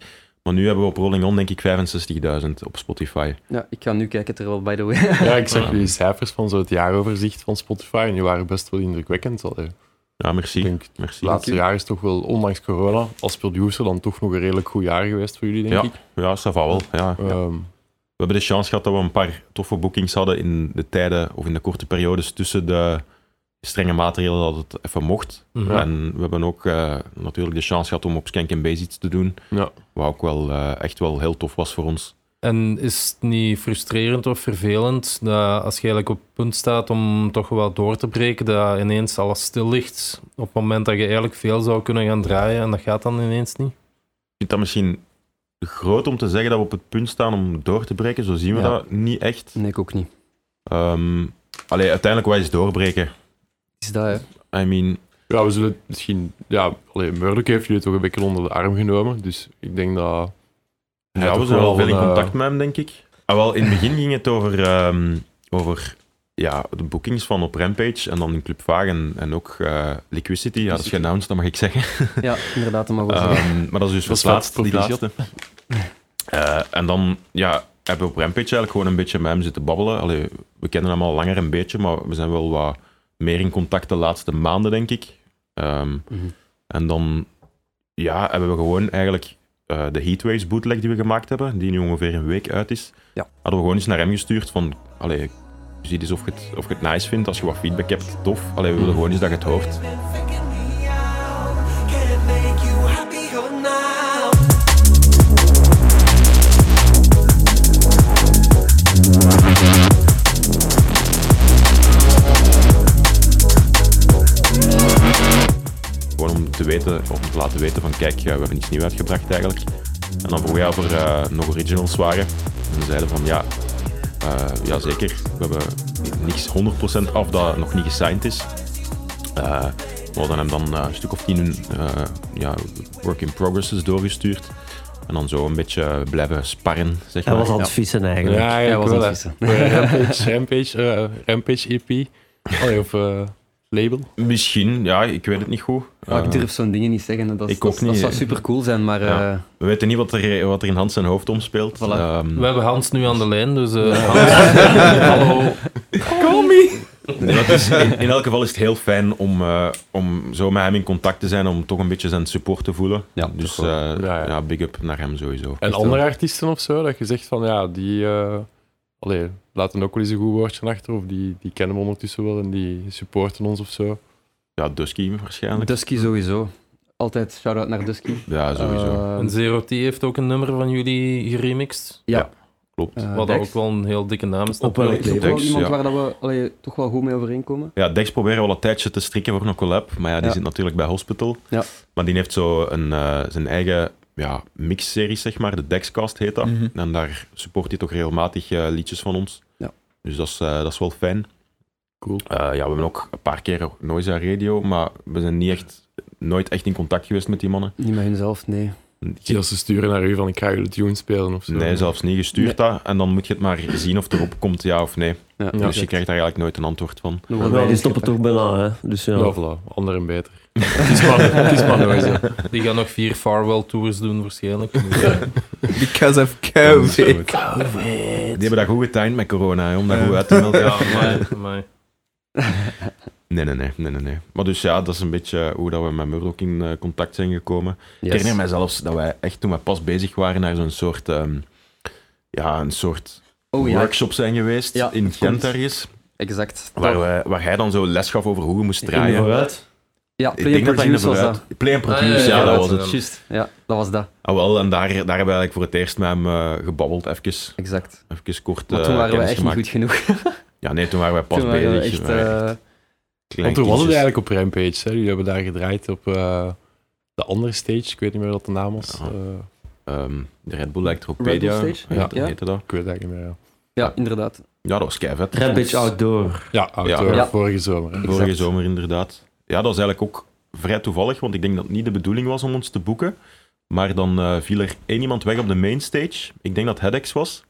Maar nu hebben we op Rolling On denk ik 65.000 op Spotify. Ja, ik ga nu kijken terwijl, by the way. Ja, ik zag die cijfers van zo het jaaroverzicht van Spotify en die waren best wel indrukwekkend. Allee, Ja, merci. Ik denk, merci. het laatste jaar is toch wel, ondanks corona, als producer dan toch nog een redelijk goed jaar geweest voor jullie, denk Ja, ik. ja, ça va wel. Ja. Ehm, We hebben de chance gehad dat we een paar toffe bookings hadden in de tijden of in de korte periodes tussen de strenge maatregelen dat het even mocht. Mhm. En we hebben ook eh, natuurlijk de chance gehad om op Skank Base iets te doen, ja. wat ook wel eh, echt wel heel tof was voor ons. En is het niet frustrerend of vervelend dat als je eigenlijk op het punt staat om toch wel door te breken, dat ineens alles stil ligt op het moment dat je eigenlijk veel zou kunnen gaan draaien en dat gaat dan ineens niet? Ik vind dat misschien groot om te zeggen dat we op het punt staan om door te breken. Zo zien we Ja. dat niet echt. Nee, ik ook niet. Ehm allee, uiteindelijk, wat is doorbreken? Is dat, hè? I mean, Ja, we zullen misschien... Ja, allee, Murdoch heeft jullie toch een beetje onder de arm genomen. Dus ik denk dat... ja, we zijn wel veel in eh, contact met hem, denk ik. Ah, wel, in het begin ging het over, ehm, over ja, de bookings van op Rampage en dan in Club Vaag en, ook eh, Liquidity. Ja, dat is geannounced, dat mag ik zeggen. [LAUGHS] Ja, inderdaad, dat mag wel zeggen. Ehm, maar dat is dus Dat verplaatst, vet, die laatste. Eh, en dan ja, hebben we op Rampage eigenlijk gewoon een beetje met hem zitten babbelen. Allee, we kennen hem al langer een beetje, maar we zijn wel wat meer in contact de laatste maanden, denk ik. Ehm, Mhm. En dan ja, hebben we gewoon eigenlijk eh, de Heatwaves bootleg die we gemaakt hebben, die nu ongeveer een week uit is, Ja. hadden we gewoon eens naar hem gestuurd van, allee, zie eens of je, het, of je het nice vindt, als je wat feedback hebt, tof. Allee, we willen gewoon eens dat je het hoort. Te weten, of te laten weten van kijk, ja, we hebben iets nieuws uitgebracht eigenlijk. En dan vroeg hij of er eh, nog originals waren. En ze zeiden van ja, eh, ja zeker. We hebben niks 100% af dat nog niet gesigned is. Eh, we hadden hem dan een stuk of tien eh, ja, work in progresses doorgestuurd. En dan zo een beetje blijven sparren, zeg Hij maar. was aan het Ja. vissen eigenlijk. Ja, Hij eigenlijk was wel. aan het Rampage, Rampage, eh, Rampage EP. Of eh, label. Misschien, ja, ik weet het niet goed. Ja, ik Eh, durf zo'n dingen niet zeggen. Dat, ik dat, ook dat niet, zou super cool zijn, maar Ja. eh, we weten niet wat er, wat er in Hans zijn hoofd omspeelt. Voilà. Ehm, We hebben Hans nu aan de lijn, dus eh, Hans, [LAUGHS] hallo. Maar is- in, in elk geval is het heel fijn om, eh, om zo met hem in contact te zijn, om toch een beetje zijn support te voelen. Ja, dus eh, Ja, ja. ja, big up naar hem sowieso. En andere artiesten of zo, dat je zegt van ja, die eh allee, laten ook wel eens een goed woordje achter. Of die, die kennen we ondertussen wel en die supporten ons of zo. Ja, Dusky waarschijnlijk. Dusky sowieso. Altijd shout-out naar Dusky. ja, sowieso. Eh, En Zero T heeft ook een nummer van jullie geremixed. ja. Klopt. eh, Wat Dex. ook wel een heel dikke naam is. Op welk natuurlijk. is ook wel Dex, iemand ja. waar dat we allee, toch wel goed mee overeenkomen. Ja, Dex proberen wel een tijdje te strikken voor een collab, maar ja, die Ja. zit natuurlijk bij Hospital. Ja. Maar die heeft zo een, eh, zijn eigen ja, mixserie, zeg maar, de Dexcast heet dat. Mhm. En daar support hij toch regelmatig eh, liedjes van ons. Ja. Dus dat is, eh, dat is wel fijn. Cool. Eh, ja, we hebben ook een paar keer Noise Radio, maar we zijn niet echt, nooit echt in contact geweest met die mannen. Niet met hunzelf, nee. Dat ze sturen naar u van ik ga jullie tune spelen of zo. Nee, zelfs niet gestuurd dat. En dan moet je het maar zien of erop komt ja of nee. Ja, Ja. Dus je krijgt daar eigenlijk nooit een antwoord van. Wij die stoppen toch bijna, hè. Dus ja. Ja, voilà. Ander en beter. het is maar, het is maar nooit zo. [LAUGHS] Die gaan nog vier farewell tours doen waarschijnlijk. Because of COVID. Die hebben dat goed getimed met corona, hè, om dat goed uit te melden. ja, maar, maar [LAUGHS] Nee, nee, nee, nee, nee, nee. Maar dus ja, dat is een beetje hoe dat we met Murdoch in eh, contact zijn gekomen. Ik herinner mij zelfs dat wij echt toen we pas bezig waren naar zo'n soort, ehm, ja, een soort Oh ja, workshop zijn geweest Ja, in Gent ergens, exact. waar, waar hij dan zo les gaf over hoe je moest In de draaien. vooruit. Ja, Ik Play denk dat Produce was dat. Play and Ah, Produce, ja, ja, ja, dat was dat het. Juist, ja, dat was dat. Ah, wel, en daar, daar hebben we eigenlijk voor het eerst met hem eh, gebabbeld, even, Exact. even kort Maar eh, toen waren we echt niet goed genoeg. [LAUGHS] Ja, nee, toen waren wij pas toen waren we bezig. echt... we waren eh, echt Want toen was het kindjes. eigenlijk op Rampage. Hè. Jullie hebben daar gedraaid op eh, de andere stage. Ik weet niet meer wat de naam was. Ja. Eh, Ehm, de Red Bull Electropedia, Red Bull Stage? heette, Ja. heette dat. ik weet het eigenlijk niet meer. Ja, ja, inderdaad. Ja, dat was kei vet. Rampage Outdoor. ja, outdoor, Ja. vorige zomer. Hè. Vorige Exact. zomer inderdaad. Ja, dat was eigenlijk ook vrij toevallig, want ik denk dat het niet de bedoeling was om ons te boeken. Maar dan eh, viel er één iemand weg op de main stage. Ik denk dat Hedex was.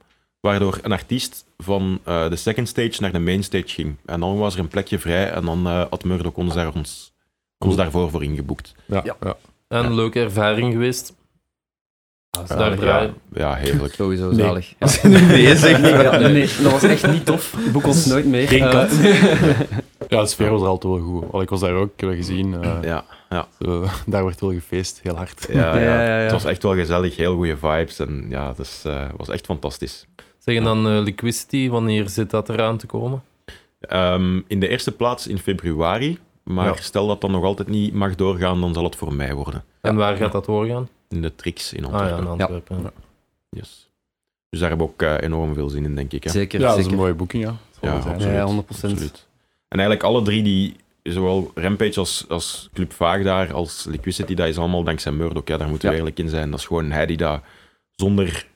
Waardoor een artiest van eh, de second stage naar de main stage ging. En dan was er een plekje vrij en dan eh, had Murdoch ons, daar, ons, ons daarvoor voor ingeboekt. Ja, Ja. ja. en een leuke ervaring geweest. Als Ja, daar ja, draaien. ja, heerlijk. [LAUGHS] Sowieso Nee. zalig. [LAUGHS] Ja. Nee, zeg ja, nee, dat was echt niet tof. Boek ons nooit meer. Geen Eh, kat. [LAUGHS] ja, de sfeer was altijd wel goed. Al, ik was daar ook, ik heb dat gezien. eh, Ja, ja. zo, daar werd wel gefeest, heel hard. Ja, ja. Ja, ja, ja. Het was echt wel gezellig, heel goede vibes. En ja, het is, eh, was echt fantastisch. Zeggen dan eh, Liquidity, wanneer zit dat eraan te komen? Ehm, in de eerste plaats in februari. Maar Ja. stel dat dat nog altijd niet mag doorgaan, dan zal het voor mij worden. En waar gaat dat doorgaan? In de tricks in Ah ja, Antwerpen. in Antwerpen. Ja. Yes. Dus daar hebben we ook eh, enorm veel zin in, denk ik. Hè. Zeker, Ja, dat is een mooie boeking, ja. Ja, wel zijn. absoluut. Ja, 100%. Absoluut. En eigenlijk alle drie, die, zowel Rampage als, als Club Vaag daar, als Liquidity, dat is allemaal dankzij Murdoch. Ja, daar moeten we Ja. eerlijk in zijn. Dat is gewoon hij die dat zonder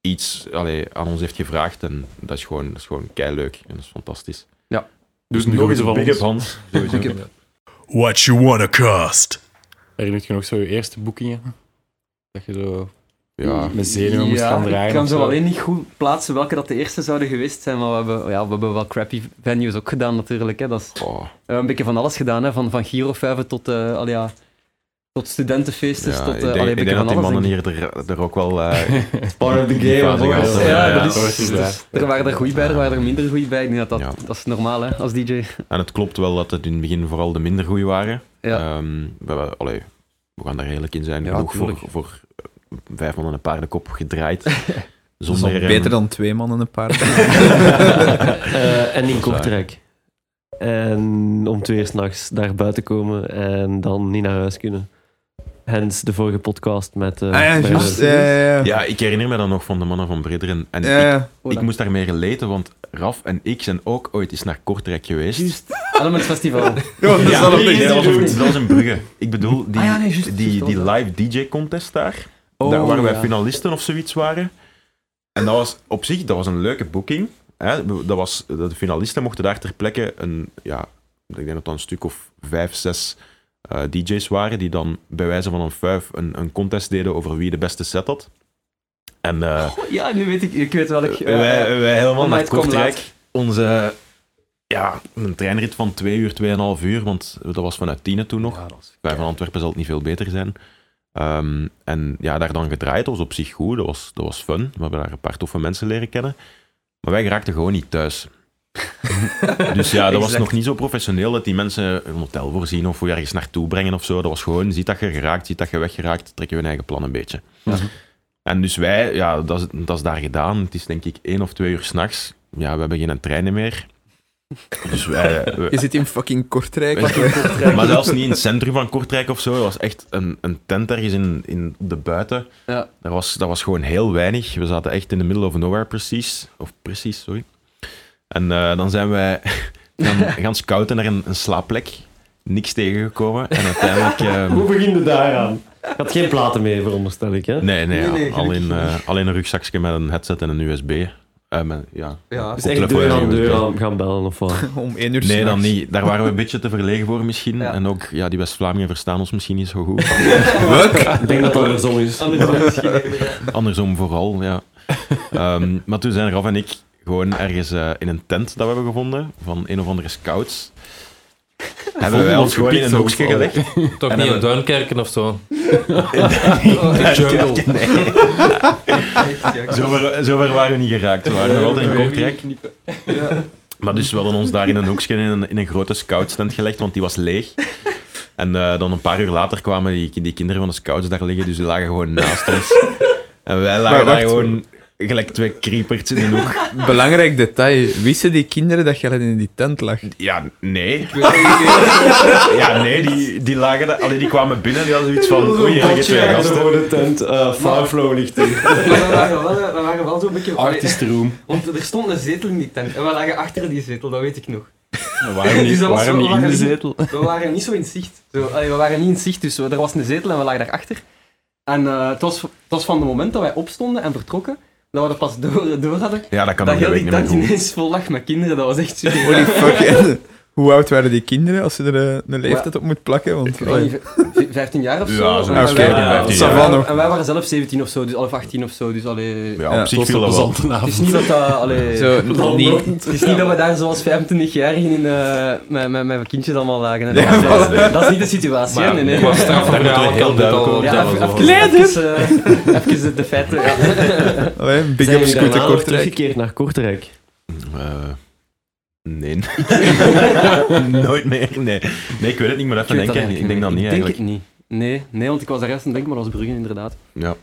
iets allee, aan ons heeft gevraagd. En dat is gewoon, dat is gewoon keileuk. En dat is fantastisch. Dus nog nog eens van big ons. up, Hans. What you wanna cost? Herinnert je nog zo je eerste boekingen? Dat je zo Ja, met zenuwen moest gaan draaien? Ik kan zo alleen niet goed plaatsen welke dat de eerste zouden geweest zijn, maar we hebben, ja, we hebben wel crappy venues ook gedaan natuurlijk. Hè. Dat is oh, we hebben een beetje van alles gedaan, hè. van, van girofuiven tot, eh al ja, tot studentenfeestjes, ja, tot ik eh, denk, allee, ik denk dat die mannen hier er, er ook wel... eh, [LAUGHS] Part of the game, hoor. Ja, ja, dat is, is- er waren er goede bij, er waren er minder goede bij. Ik denk dat dat, Ja. dat is normaal hè, als DJ. en het klopt wel dat het in het begin vooral de minder goeie waren. Ja. Ehm, we, we- allee, we gaan daar eerlijk in zijn. Ja, Genoeg voor, voor eh, vijf man en een paardenkop gedraaid. [LAUGHS] Dat is Zonder, ehm, beter dan twee mannen een paar. [LAUGHS] Eh, en in Kortrijk. En om twee uur s'nachts daar buiten komen en dan niet naar huis kunnen. Hens de vorige podcast met... eh Ah ja, met- juist. Ja, ja, ja. Ja, ik herinner me dan nog van de mannen van Brederen. En Ja, ik, ja. ik moest daarmee relaten, want Raf en ik zijn ook ooit eens naar Kortrijk geweest. Juist. Element Festival. [LAUGHS] Ja, dat is dat, was in, dat was in Brugge. Ik bedoel, die, Ah ja, nee, juist, die, juist, die live DJ-contest daar, Oh, daar waar wij finalisten of zoiets waren. En dat was op zich dat was een leuke boeking. Hè. Dat was, de finalisten mochten daar ter plekke een, ja, ik denk dat dat een stuk of vijf, zes eh, DJ's waren, die dan bij wijze van een vijf een, een contest deden over wie de beste set had. En eh, Ja, nu weet ik, ik weet welk. eh, wij, wij helemaal naar Kortrijk. Onze, ja, een treinrit van twee uur, tweeënhalf uur, want dat was vanuit Tiene toen nog. Bij van Antwerpen zal het niet veel beter zijn. Ehm, en ja, daar dan gedraaid, dat was op zich goed, dat was, dat was fun. We hebben daar een paar toffe mensen leren kennen. Maar wij geraakten gewoon niet thuis. [LAUGHS] dus ja, dat was nog niet zo professioneel dat die mensen een hotel voorzien of hoe ergens naartoe brengen of zo. Dat was gewoon, ziet dat je geraakt, ziet dat je weggeraakt, trek je hun eigen plan een beetje. Mhm. En dus wij, ja, dat is, dat is daar gedaan. Het is denk ik één of twee uur s'nachts. Ja, we hebben geen treinen meer. Dus wij, [LAUGHS] we- Je zit in fucking Kortrijk. maar zelfs niet in het centrum van Kortrijk of zo. Het was echt een, een tent ergens in, in de buiten. Ja. Dat was, dat was gewoon heel weinig. We zaten echt in the middle of nowhere precies. Of precies, sorry. En eh, dan zijn wij [LAUGHS] gaan, gaan scouten naar een, een slaapplek. Niks tegengekomen. En uiteindelijk... [LAUGHS] ehm, Hoe begin je daaraan? Je had geen platen mee, veronderstel ik, hè? nee, nee, Nee, nee, al, in, gelukkig eh, een rugzakje met een headset en een USB. Eh, met, ja, Ja. Dus echt deur aan deur aan gaan bellen of wat? [LAUGHS] Om één uur Nee, dan niet. Daar waren we een beetje te verlegen voor misschien. Ja. En ook, ja, die West-Vlamingen verstaan ons misschien niet zo goed. Ik denk dat dat andersom is. Andersom vooral, ja. Ehm, maar toen zijn Raf en ik gewoon ergens eh, in een tent dat we hebben gevonden, van een of andere scouts, [LAUGHS] hebben wij ons gewoon in een hoekje gelegd. Toch En niet in Duinkerken of zo? [LAUGHS] [LAUGHS] Zover, zover waren we niet geraakt. We waren nog altijd in Kortrijk. Maar dus we hadden ons daar in een hoekje in een, in een grote scoutstent gelegd, want die was leeg. En eh, dan een paar uur later kwamen die, die kinderen van de scouts daar liggen, dus die lagen gewoon naast ons. En wij lagen Maar daar wacht. gewoon gelijk twee creepers in een hoek. [LAUGHS] Belangrijk detail. Wisten die kinderen dat jij in die tent lag? Ja, nee. [LAUGHS] Ja, nee, die, die lagen daar, allee, die kwamen binnen, die hadden zoiets van, oei, hier liggen twee gasten. de tent. uh, Fireflow ligt hier. [LAUGHS] Maar we waren wel, we waren wel zo'n beetje... Artist room. Want er stond een zetel in die tent. En we lagen achter die zetel, dat weet ik nog. Waarom Dus niet, dat was waarom niet in de zetel? We waren niet zo in zicht. Zo, allee, we waren niet in zicht, dus er was een zetel en we lagen daarachter. En eh, het, was, het was van het moment dat wij opstonden en vertrokken, dat we er pas door, door hadden, Ja, dat kan dat heel die goed. ineens vol lag met kinderen. Dat was echt super. Holy fuck. [LAUGHS] En Hoe oud waren die kinderen als je er eh, een leeftijd op moet plakken? Want, Ik weet niet, v- 15 jaar of zo. Ja, zo en, oké, wij, ja, 15 ça jaar. va nog. en wij waren zelf 17 of zo, dus, of 18 of zo. Dus allee, Ja, Ja, op zich viel een dat wel. Het is niet dat dat... Allee, Zo, niet, Het is niet dat we daar zoals 25-jarigen in, eh met, met, met kindjes allemaal lagen. dat, is, dat is niet de situatie. Maar, nee, nee. maar strafverhaal kan dit al duidelijk Ja, even, zo. even, even, eh, even de feiten. Allee, big Scooter Kortrijk. teruggekeerd naar Kortrijk? Nee. [LAUGHS] Nooit meer, nee. Nee, ik weet het niet, maar even dat denken. Ik denk dat niet Ik eigenlijk. denk het niet. Nee, nee, want ik was daar juist aan denken, maar dat was Brugge inderdaad. Ja.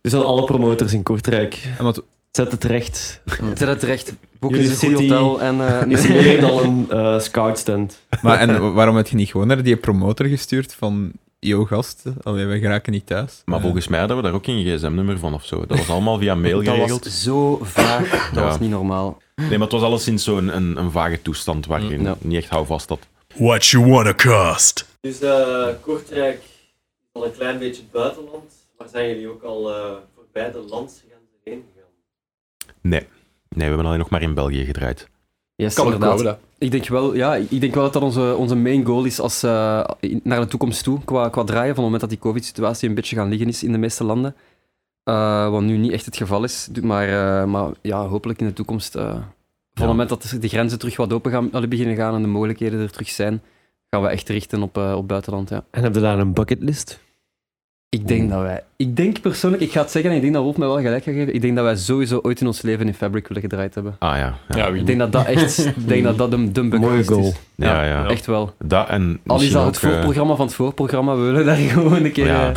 Dus aan alle promoters in Kortrijk. En wat, Zet het recht. Zet het terecht. Boek eens een goed hotel en... eh, Is meer dan een uh, scoutstent. maar en waarom heb je niet gewoon naar die promotor gestuurd van yo gast, allee, wij geraken niet thuis. Maar Eh, volgens mij hadden we daar ook geen gsm-nummer van of zo. Dat was allemaal via mail Dat geregeld. was zo vaag, dat Ja. was niet normaal. Nee, maar het was alleszins zo'n een, een vage toestand waar je Ja. niet echt houvast had. What you wanna cost? Dus eh, Kortrijk is al een klein beetje buitenland, maar zijn jullie ook al eh, voorbij de landsgrenzen heen gegaan? Nee. Nee, we hebben alleen nog maar in België gedraaid. Yes, Kan inderdaad. komen. Ik denk wel, ja, ik denk wel dat dat onze, onze main goal is als, eh, naar de toekomst toe, qua, qua draaien, van het moment dat die covid-situatie een beetje gaan liggen is in de meeste landen. Eh, wat nu niet echt het geval is, maar, eh, maar ja, hopelijk in de toekomst, eh, van het moment dat de grenzen terug wat open gaan, beginnen gaan en de mogelijkheden er terug zijn, gaan we echt richten op, op buitenland. Ja. En heb je daar een bucketlist? Ik denk dat wij, ik denk persoonlijk, ik ga het zeggen en ik denk dat Wolf mij wel gelijk gaat geven, ik denk dat wij sowieso ooit in ons leven in Fabric willen gedraaid hebben. Ah ja. Ja, Ja, [LAUGHS] Ik denk dat dat echt, ik denk dat dat de, de Mooie goal. is. ja. ja. Echt wel. Dat en Al is misschien dat het eh, voorprogramma van het voorprogramma, we willen daar [LAUGHS] gewoon een keer... Ja. eh,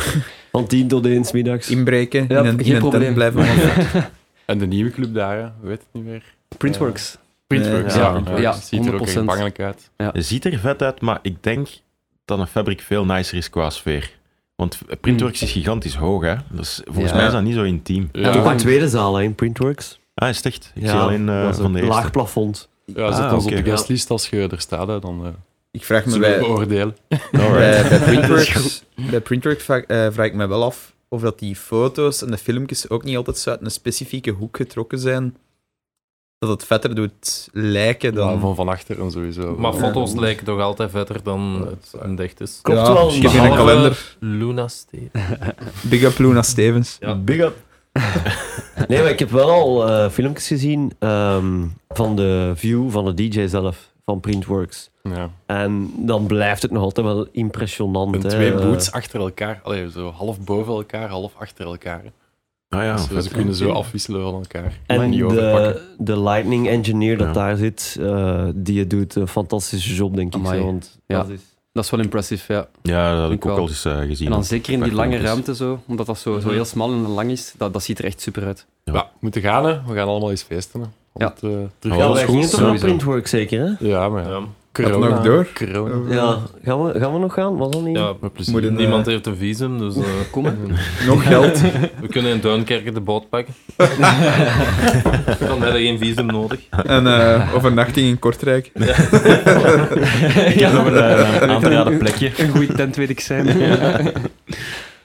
Van 10 tot 1 middags. Inbreken, Ja, in een, geen in een probleem. blijven. [LAUGHS] En de nieuwe club daar, hè? we weten het niet meer. Printworks. Printworks, Ja, ja. ja, Het ziet er ook 100%. echt bangelijk uit. Het ziet er vet uit, maar ik denk dat een fabriek veel nicer is qua sfeer. Want Printworks is gigantisch hoog, hè. Dus volgens Ja. mij is dat niet zo intiem. Ja, Ja. een tweede zaal hè, in Printworks. Ah, is het echt? Ik zie alleen eh, dat is van een de eerste. laag plafond. ja zet Ah, ons op de guestlist als je er staat, hè, dan eh Ik vraag me bij, beoordelen. [LAUGHS] Alright. bij, [LAUGHS] bij Printworks, bij Printworks vraag, eh, vraag ik me wel af of dat die foto's en de filmpjes ook niet altijd zo uit een specifieke hoek getrokken zijn. Dat het vetter doet lijken dan... Ja, van van achter en sowieso. Maar Ja. foto's lijken toch altijd vetter dan het in echt is. Klopt Ja, wel. misschien een kalender. Luna State. [LAUGHS] Big up Luna Stevens. Ja. Big up. [LAUGHS] nee, maar ik heb wel al eh, filmpjes gezien ehm, van de view van de DJ zelf, van Printworks. Ja. En dan blijft het nog altijd wel impressionant. En hè. twee boots achter elkaar. Allee, zo half boven elkaar, half achter elkaar. Ah ja, Dus, ze kunnen zo afwisselen van elkaar. En de, de Lightning Engineer dat Ja. daar zit, eh, die doet een fantastische job, denk ik. Zo, want Ja. dat is... Dat is wel impressive, ja. Ja, dat heb Ik ook wel. al eens eh, gezien. En dan zeker in die lange ruimte zo, omdat dat zo, zo heel smal en lang is, dat, dat ziet er echt super uit. Ja. Ja, we moeten gaan, hè. We gaan allemaal eens feesten. Hè. Ja. het, eh, terug Ja, dat is goed, naar sowieso. Printworks zeker, hè? Ja, maar ja. Corona. nog door? Corona. Ja. Gaan we, gaan we nog gaan? Was dat niet? Ja, Met plezier. Moeten, niemand eh, heeft een visum, dus eh, [LAUGHS] Kom. [LAUGHS] Nog geld. [LAUGHS] we kunnen in Duinkerken de boot pakken. Dan hebben we geen visum nodig. en eh, overnachting in Kortrijk. ja, Over een aan te raden plekje. Een goede tent weet ik zijn.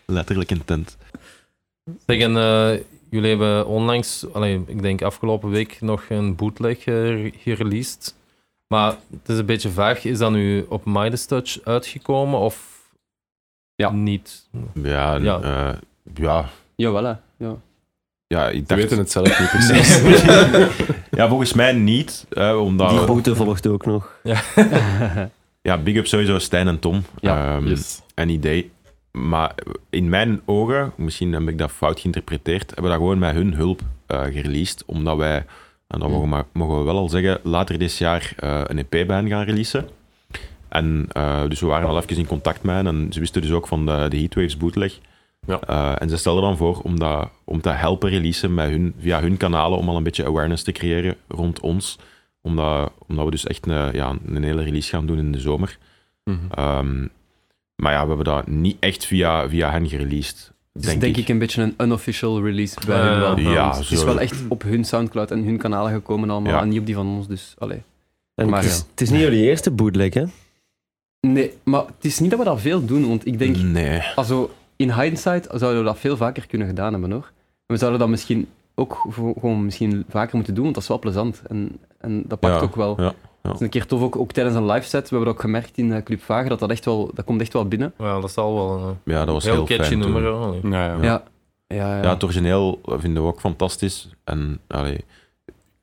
Letterlijk een tent. Zeg, en eh, jullie hebben onlangs, allee, ik denk afgelopen week, nog een bootleg eh, gereleased. Maar het is een beetje vaag. Is dat nu op Midas Touch uitgekomen of Ja. niet? Ja, Ja. ja. ja, Jawel, hè. Ja. ja, ik We dacht... weten het zelf niet [LAUGHS] precies. [LAUGHS] ja, volgens mij niet. eh, omdat, Die boete volgt ook nog. [LAUGHS] ja, big up sowieso Stijn en Tom. Ja, Ehm, Yes. en idee. Maar in mijn ogen, misschien heb ik dat fout geïnterpreteerd, hebben we dat gewoon met hun hulp eh gereleased. Omdat wij, en dat mogen, we- mogen we wel al zeggen, later dit jaar eh, een EP bij hen gaan releasen. En eh, dus we waren al even in contact met hen en ze wisten dus ook van de, de Heatwaves bootleg. Ja. Eh, en ze stelden dan voor om, dat, om te helpen releasen met hun, via hun kanalen, om al een beetje awareness te creëren rond ons. Omdat, omdat we dus echt een, ja, een hele release gaan doen in de zomer. Mhm. Ehm, maar ja, we hebben dat niet echt via, via hen gereleased. Het is denk, ik. een beetje een unofficial release bij hun wel. ja, het is wel echt op hun Soundcloud en hun kanalen gekomen allemaal, Ja. en niet op die van ons, dus allee. En Maar het, is, ja. het is niet jullie eerste bootleg, hè? Nee, maar het is niet dat we dat veel doen, want ik denk, Nee. also, in hindsight zouden we dat veel vaker kunnen gedaan hebben, hoor. En we zouden dat misschien ook gewoon misschien vaker moeten doen, want dat is wel plezant. En, en dat pakt Ja, ook wel. ja, ja. Het is een keer tof, ook, ook tijdens een live set. We hebben dat ook gemerkt in eh, Club Vager, dat dat echt wel, dat komt echt wel binnen. Ja, dat zal wel een Ja, dat was heel, heel, catchy fijn nummer. toen. ja. Ja, ja. Ja, ja, ja. Ja, het origineel vinden we ook fantastisch. En allee,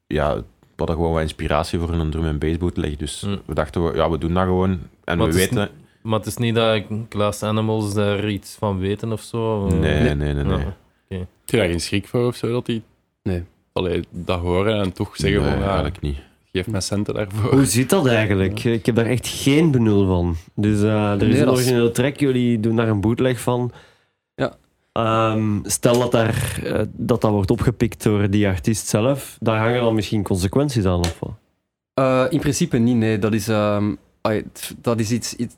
ja, we hadden gewoon wat inspiratie voor een drum en bass bootleg. Dus Mm. we dachten, we, ja, we doen dat gewoon. En Maar we het is weten... Maar het is niet dat Glass Animals daar iets van weten of zo. eh. Nee, nee, nee, nee. Ja. Heb je daar geen schrik voor of zo, dat die Nee. allee, dat horen en toch zeggen Nee, van, ja, eigenlijk niet. Geef mij centen daarvoor. Hoe zit dat eigenlijk? Ik heb daar echt geen benul van. Dus eh, er is Nee, een is- origineel track, jullie doen daar een bootleg van. Ja. Ehm, stel dat, daar, eh, dat dat wordt opgepikt door die artiest zelf, daar hangen dan misschien consequenties aan of wat? Eh, in principe niet, nee. Dat is, ehm, dat is iets, iets-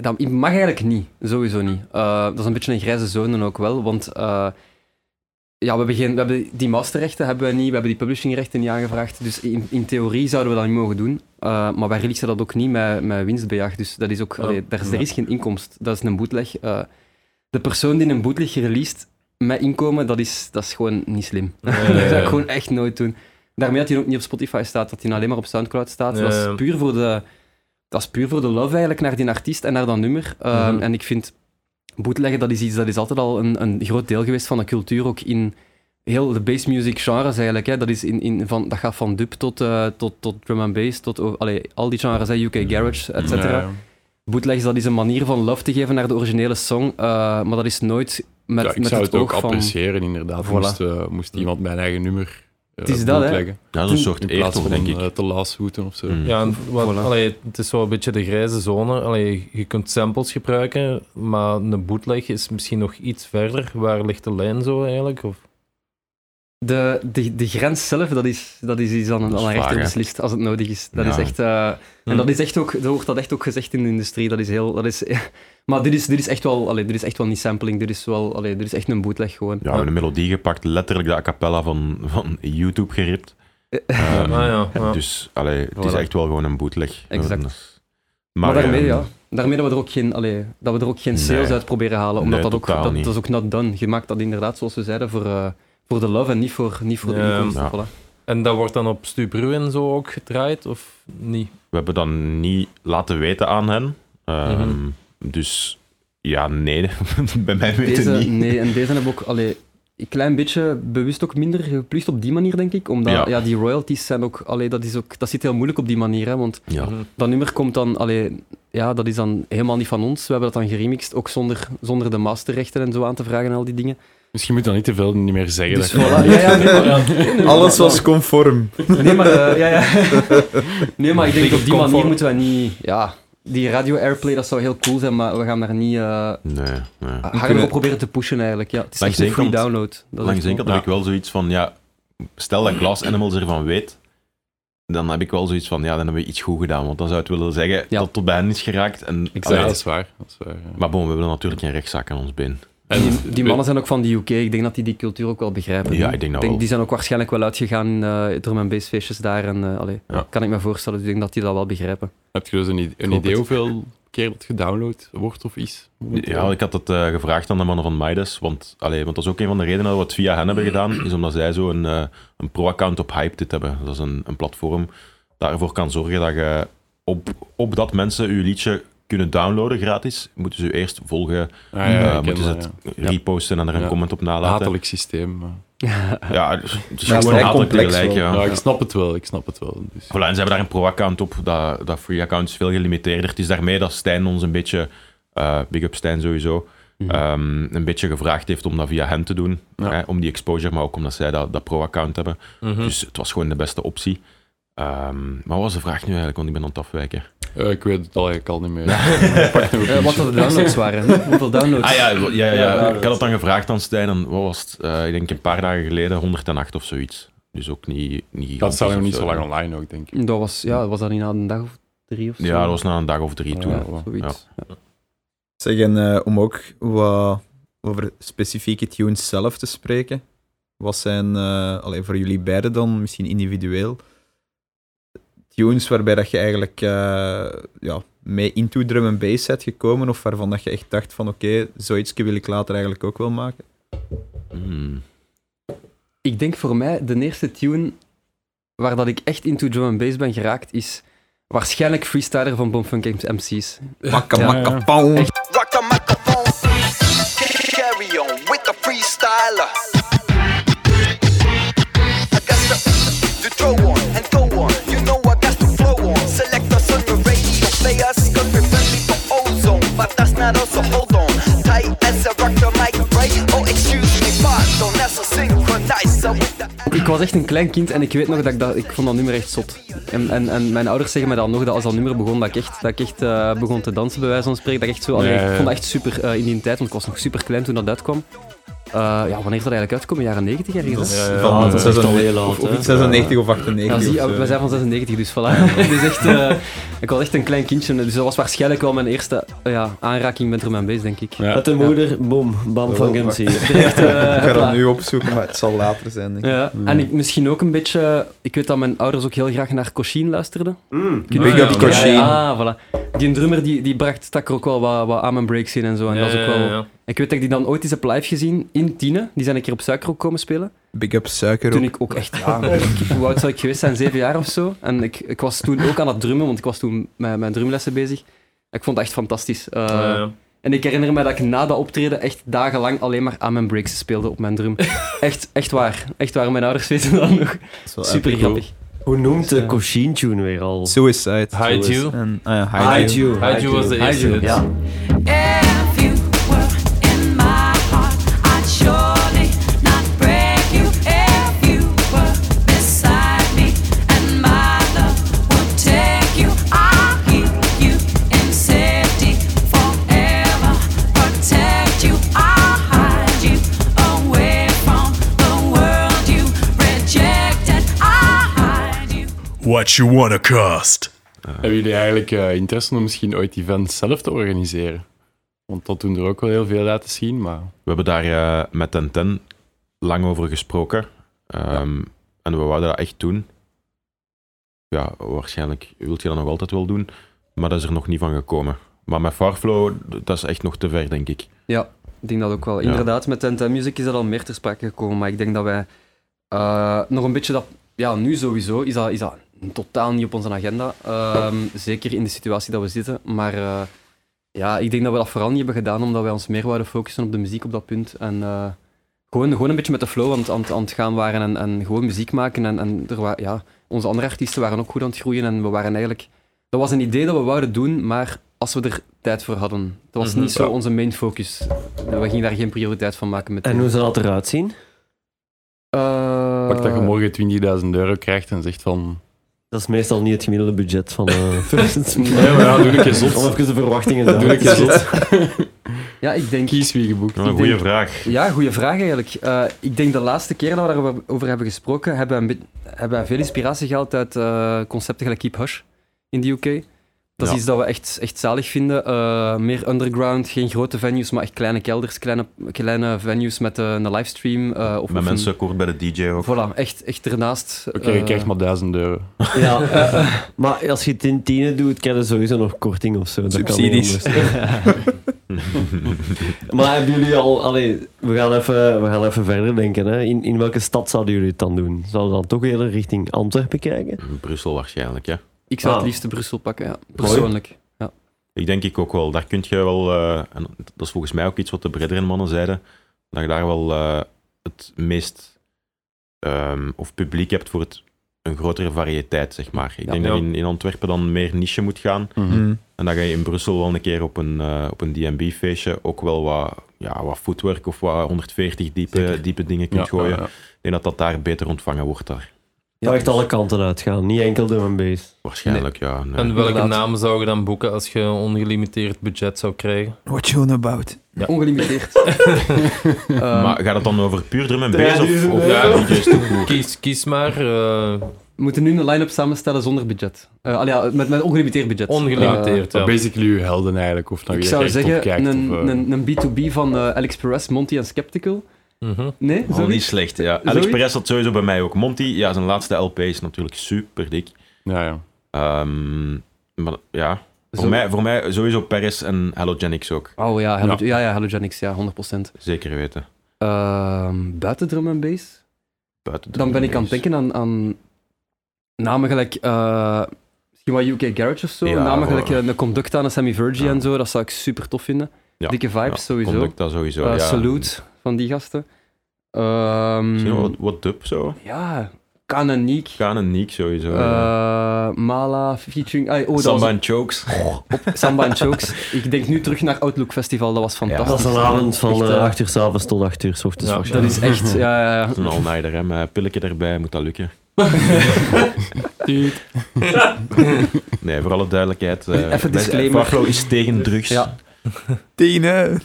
dat mag eigenlijk niet, sowieso niet. Eh, dat is een beetje een grijze zone ook wel, want eh, ja, we hebben, geen, we hebben die masterrechten hebben we niet, we hebben die publishingrechten niet aangevraagd, dus in, in theorie zouden we dat niet mogen doen. Eh, maar wij releasen dat ook niet met, met winstbejag, dus dat is ook, allee, daar is, er is geen inkomst, dat is een bootleg. Eh, de persoon die een bootleg released met inkomen, dat is, dat is gewoon niet slim. [LAUGHS] Dat zou ik gewoon echt nooit doen. Daarmee dat hij ook niet op Spotify staat, dat hij alleen maar op Soundcloud staat. Dat is puur voor de, dat is puur voor de love eigenlijk naar die artiest en naar dat nummer. Uh, Mhm. En ik vind bootleggen, dat is iets, dat is altijd al een, een groot deel geweest van de cultuur, ook in heel de bass music genres eigenlijk. Hè. Dat, is in, in, van, dat gaat van dub tot, eh, tot, tot drum and bass, tot oh, allee, al die genres, hè, UK Garage, et cetera. Ja, Bootlegs, dat is een manier van love te geven naar de originele song, eh, maar dat is nooit met, Ja, ik met zou het, het ook van... appreciëren, inderdaad. Voilà. Moest, eh, moest iemand mijn eigen nummer Het is dat, hè. leggen. Ja, dat is een soort In plaats eertocht, van denk ik. eh, te laashoeten of zo. Mm. Ja, en wat, Voilà. allee, het is wel een beetje de grijze zone. Allee, je kunt samples gebruiken, maar een bootleg is misschien nog iets verder. Waar ligt de lijn zo eigenlijk? Of? De, de, de grens zelf, dat is, dat is iets aan een, Dat is aan een rechter beslist als het nodig is. Dat Ja. is echt... eh, En dat is echt ook, zo wordt dat echt ook gezegd in de industrie. Dat is heel... Dat is, [LAUGHS] maar dit is, dit, is echt wel, allee, dit is echt wel niet sampling. Dit is, wel, allee, dit is echt een bootleg gewoon. Ja, we hebben een melodie gepakt, letterlijk de a cappella van, van YouTube geript. [LAUGHS] Ah, ja, ja. Dus allee, het is echt wel gewoon een bootleg. Exact. Dat Maar, daarmee, ehm, ja. Daarmee dat we er ook geen, allee, dat we er ook geen sales Nee. uit proberen halen. Omdat Nee, dat ook... Dat, dat is ook not done. Je maakt dat inderdaad, zoals we zeiden, voor, eh, voor de love en niet voor, niet voor de inkomsten. ja. Voilà. En dat wordt dan op Stubru en zo ook gedraaid, of niet? We hebben dat niet laten weten aan hen. Ehm, Mhm. Dus ja, nee, [LAUGHS] bij mij weten Deze, niet. nee, en deze hebben ook allee, een klein beetje bewust ook minder geplust op die manier, denk ik. Omdat ja. Ja. die royalties zijn ook, allee, dat, is ook, dat zit heel moeilijk op die manier. Hè, want Ja. Mhm. dat nummer komt dan, allee, ja, dat is dan helemaal niet van ons. We hebben dat dan geremixed, ook zonder, zonder de masterrechten en zo aan te vragen en al die dingen. Misschien moet je dan niet te veel niet meer zeggen. Dus dat voilà. Ja, ja, nee, maar, [LAUGHS] nee, nee, Alles was conform. Nee, maar, eh, ja, ja. [LAUGHS] nee, maar ik denk op die manier moeten we niet... Ja, die radio airplay, dat zou heel cool zijn, maar we gaan daar niet uh, Nee, nee. harder kunnen- op proberen te pushen eigenlijk. Ja, het is Langs echt een free kant- download. Dat is Langs kant heb ik wel zoiets van, ja, stel dat Glass Animals ervan weet, dan heb ik wel zoiets van, ja, dan hebben we iets goed gedaan. Want dan zou het willen zeggen Ja. dat het tot bij hen is geraakt. En, Ja, Allee, dat is waar. Dat is waar ja. maar bon, we hebben natuurlijk geen rechtszaak aan ons been. En Die, die mannen zijn ook van de UK. Ik denk dat die die cultuur ook wel begrijpen. Ja, ik denk dat wel. Die zijn ook waarschijnlijk wel uitgegaan uh, drum en bass feestjes daar. En, uh, allee, Ja. kan ik me voorstellen. Dus ik denk dat die dat wel begrijpen. Heb je dus een, een idee het. hoeveel keer het gedownload wordt of is? Ja, ik had het eh, gevraagd aan de mannen van Midas, want, allee, want dat is ook een van de redenen dat we het via hen hebben gedaan, is omdat zij zo een, eh, een pro-account op Hyped hebben. Dat is een, een platform dat ervoor kan zorgen dat je op, op dat mensen je liedje kunnen downloaden gratis, moeten ze je eerst volgen, Ah, ja, eh, moeten ze het ja. reposten en er een Ja. comment op nalaten. Hatelijk systeem. maar- Ja, dus het is Ja, gewoon hatelijk complex wel. ja. Ja, ik snap het wel. Ik snap het wel. Dus. Voilà, en ze hebben daar een pro-account op. Dat, dat free-account is veel gelimiteerder. Het is daarmee dat Stijn ons een beetje, eh, big up Stijn sowieso, Mhm. ehm, een beetje gevraagd heeft om dat via hen te doen. Ja. Hè, om die exposure, maar ook omdat zij dat, dat pro-account hebben. Mhm. Dus het was gewoon de beste optie. Ehm, maar wat was de vraag nu eigenlijk? Want ik ben aan het afwijken. Eh, ik weet het al eigenlijk al niet meer. Wat dat de downloads waren. Hoeveel downloads? Ah ja, ja, ja, Ja, ik had het dan gevraagd aan Stijn. En wat was het? Eh, ik denk een paar dagen geleden 108 of zoiets. Dus ook niet, niet Dat staat nog niet zo lang online ook, denk ik. Dat was, ja, was dat niet na een dag of drie of zo? Ja, dat was na een dag of drie toen. Ja, zoiets. Zeg, en eh, om ook wat over specifieke tunes zelf te spreken. Wat zijn, eh allee, voor jullie beiden dan, misschien individueel, tunes waarbij dat je eigenlijk eh, ja, mee into drum en bass bent gekomen, of waarvan dat je echt dacht van oké, zoiets wil ik later eigenlijk ook wel maken? Hmm. Ik denk voor mij, de eerste tune waar dat ik echt into drum and bass ben geraakt, is waarschijnlijk Freestyler van Bomfunk MC's. Makka, Ja. makka. Carry on with the freestyler. But that's not so hold on. Tight as a rock the mic, right? Oh, excuse me, pardon. That's a synchronizer with the. Ik was echt een klein kind en ik weet nog dat ik dat, ik vond dat nummer echt zot. En, en, en mijn ouders zeggen me dan nog dat als dat nummer begon, dat ik echt, dat ik echt eh, begon te dansen, bij wijze van spreken. Dat ik echt zo, allee, ik vond dat echt super eh, in die tijd, want ik was nog super klein toen dat uitkwam. Eh, ja, wanneer is dat eigenlijk uitgekomen? Jaren 90 ergens? Ja, ja, Van, dat is zes- echt al heel oud, of- of hè. iets 96 of 98. Ja, zie, of we zijn van 96, dus voilà. dus [LAUGHS] echt, eh, ik was echt een klein kindje, dus dat was waarschijnlijk wel mijn eerste eh, ja, aanraking met drum bass, denk ik. Ja. Met de moeder, boom, bam van. Direct, eh, [LAUGHS] Ik ga dat nu opzoeken, maar het zal later zijn. Denk ik. Ja, en ik, misschien ook een beetje... Ik weet dat mijn ouders ook heel graag naar Coshin luisterden. Mm. Big up ah, voilà. Die drummer die, die bracht stak er ook wel wat, wat aan mijn breaks in en zo. En dat is ook wel... Ik weet dat ik die dan ooit eens heb live gezien in Tiene. Die zijn een keer op Suiker komen spelen. Big up suiker Toen ik ook echt... Ja, [LAUGHS] ik- hoe oud zou ik geweest zijn? Zeven jaar of zo. En ik, ik was toen ook aan het drummen, want ik was toen met mijn drumlessen bezig. Ik vond het echt fantastisch. Eh, Ja, ja. En ik herinner me dat ik na dat optreden echt dagenlang alleen maar aan mijn breaks speelde op mijn drum. echt, echt waar. Echt waar. Mijn ouders weten dat nog. Dat Super grappig. Hoe noemt de Ja. Coshin tune weer al? Suicide. Hide You. Ah Hide, You. Hide You was de eerste. Ja. What you wanna cost? Hebben jullie eigenlijk eh, interesse om misschien ooit events zelf te organiseren? Want dat doen er ook wel heel veel laten zien, maar... We hebben daar eh, met Ten Ten lang over gesproken. Ehm, En we wouden dat echt doen. Ja, waarschijnlijk wilt je dat nog altijd wel doen, maar dat is er nog niet van gekomen. Maar met Farflow, dat is echt nog te ver, denk ik. Ik denk dat ook wel. Ja. Inderdaad, met Tent Music is dat al meer ter sprake gekomen. Maar ik denk dat wij eh, nog een beetje dat... Ja, nu sowieso is dat, is dat totaal niet op onze agenda. Ehm, zeker in de situatie dat we zitten. Maar eh, ja, ik denk dat we dat vooral niet hebben gedaan omdat wij ons meer wouden focussen op de muziek op dat punt. En eh, gewoon, gewoon een beetje met de flow aan, het- aan, het- aan het gaan waren en, en gewoon muziek maken. En, en er wa- ja, onze andere artiesten waren ook goed aan het groeien. En we waren eigenlijk... Dat was een idee dat we wouden doen, maar als we er tijd voor hadden. Dat was Mhm. niet zo Ja. onze main focus. We gingen daar geen prioriteit van maken. Met En hoe zou dat eruit zien? Eh, Pak dat je morgen 20.000 euro krijgt en zegt van... Dat is meestal niet het gemiddelde budget van [LAUGHS] uh, Nee, maar ja, doe een keer zot. Om even de verwachtingen Doe een keer te zot. [LAUGHS] Ja, ik denk... Kies wie geboekt. Ja, een Ik goede denk- vraag. Ja, goede vraag eigenlijk. Eh, ik denk de laatste keer dat we daarover hebben gesproken, hebben we, hebben we veel inspiratie gehaald uit eh, concepten gelijk Keep Hush in de UK. Dat is Ja. iets dat we echt, echt zalig vinden. Eh, meer underground, geen grote venues, maar echt kleine kelders, kleine, kleine venues met eh, een livestream. eh, of Met of mensen Een, kort bij de DJ ook. voilà, echt, echt ernaast. Oké, je eh, krijgt maar 1000 euro. Ja, [LAUGHS] maar als je het in tienen doet, krijg je sowieso nog korting of zo. Dat kan niet Subsidies. [LAUGHS] maar hebben jullie al... Allee, we, gaan even, we gaan even verder denken. Hè. In, in welke stad zouden jullie het dan doen? Zouden we dan toch eerder richting Antwerpen kijken? Brussel waarschijnlijk, ja. Ik zou het Ah. liefste Brussel pakken, ja. Persoonlijk. Ik denk ik ook wel. Daar kun je wel, eh, en dat is volgens mij ook iets wat de bredere mannen zeiden, dat je daar wel eh, het meest, ehm, of publiek hebt voor het, een grotere variëteit, zeg maar. Ik Ja. denk Ja. dat je in, in Antwerpen dan meer niche moet gaan. Mm. En dat je in Brussel wel een keer op een, eh, op een D&B-feestje ook wel wat, ja, wat footwork of wat 140 diepe, Zeker. diepe dingen kunt Ja, gooien. ja, ja. Ik denk dat dat daar beter ontvangen wordt daar. Ja, echt alle kanten uitgaan, niet enkel drum and bass. Waarschijnlijk, ja. nee. En welke Inderdaad. namen zou je dan boeken als je een ongelimiteerd budget zou krijgen? What you on about? Ja. Ongelimiteerd. [LAUGHS] [LAUGHS] Maar gaat het dan over puur drum en bass of, of een- ja, DJ's toevoegen? [LAUGHS] Kies, kies maar eh, we moeten nu een line-up samenstellen zonder budget. Eh, allee, ja, met, met ongelimiteerd budget. ongelimiteerd. Maar ja. basically uw helden eigenlijk, of naar Ik zou echt zeggen, opkijkt, een, of, eh, een, een B2B van eh, Alex Perez, Monty en Skeptical. Mhm. Nee, Al niet slecht, ja. Zoiets? Alex Perez had sowieso bij mij ook. Monty, ja, zijn laatste LP is natuurlijk super dik. Ja, ja. Ehm, maar ja, voor mij, voor mij sowieso Perez en Halogenics ook. Oh ja, Hello, Ja. ja. Ja, Halogenics, ja, 100%. Zeker weten. Ehm buiten drum en bass? Buiten Dan ben ik aan het denken aan, aan namen gelijk... eh, misschien wat UK Garage of zo. Ja, namen voor- gelijk eh, een Conducta, een Sammy Virgie Ja. en zo. Dat zou ik super tof vinden. Ja, Dikke vibes, ja, sowieso. Conducta sowieso, Eh, ja. Salute van die gasten. Ehm, Misschien wel wat, wat dub zo. ja, Kananiek. Gaan en Niek sowieso. ja. Eh, Mala featuring... ah, oh, Samba was- en Chokes. Samba en Chokes. Ik denk nu terug naar Outlook Festival, dat was fantastisch. Dat is een avond van Echt, eh, eh, 8 uur s'avonds tot 8 uur s ochtends. Ja, Dat is echt, ja, ja, ja. Een all-nighter, hè. Met pilletje erbij moet dat lukken. [LAUGHS] Nee, voor alle duidelijkheid. eh, Even disclaimer. Farflow is tegen drugs. Ja. [LAUGHS] Tine!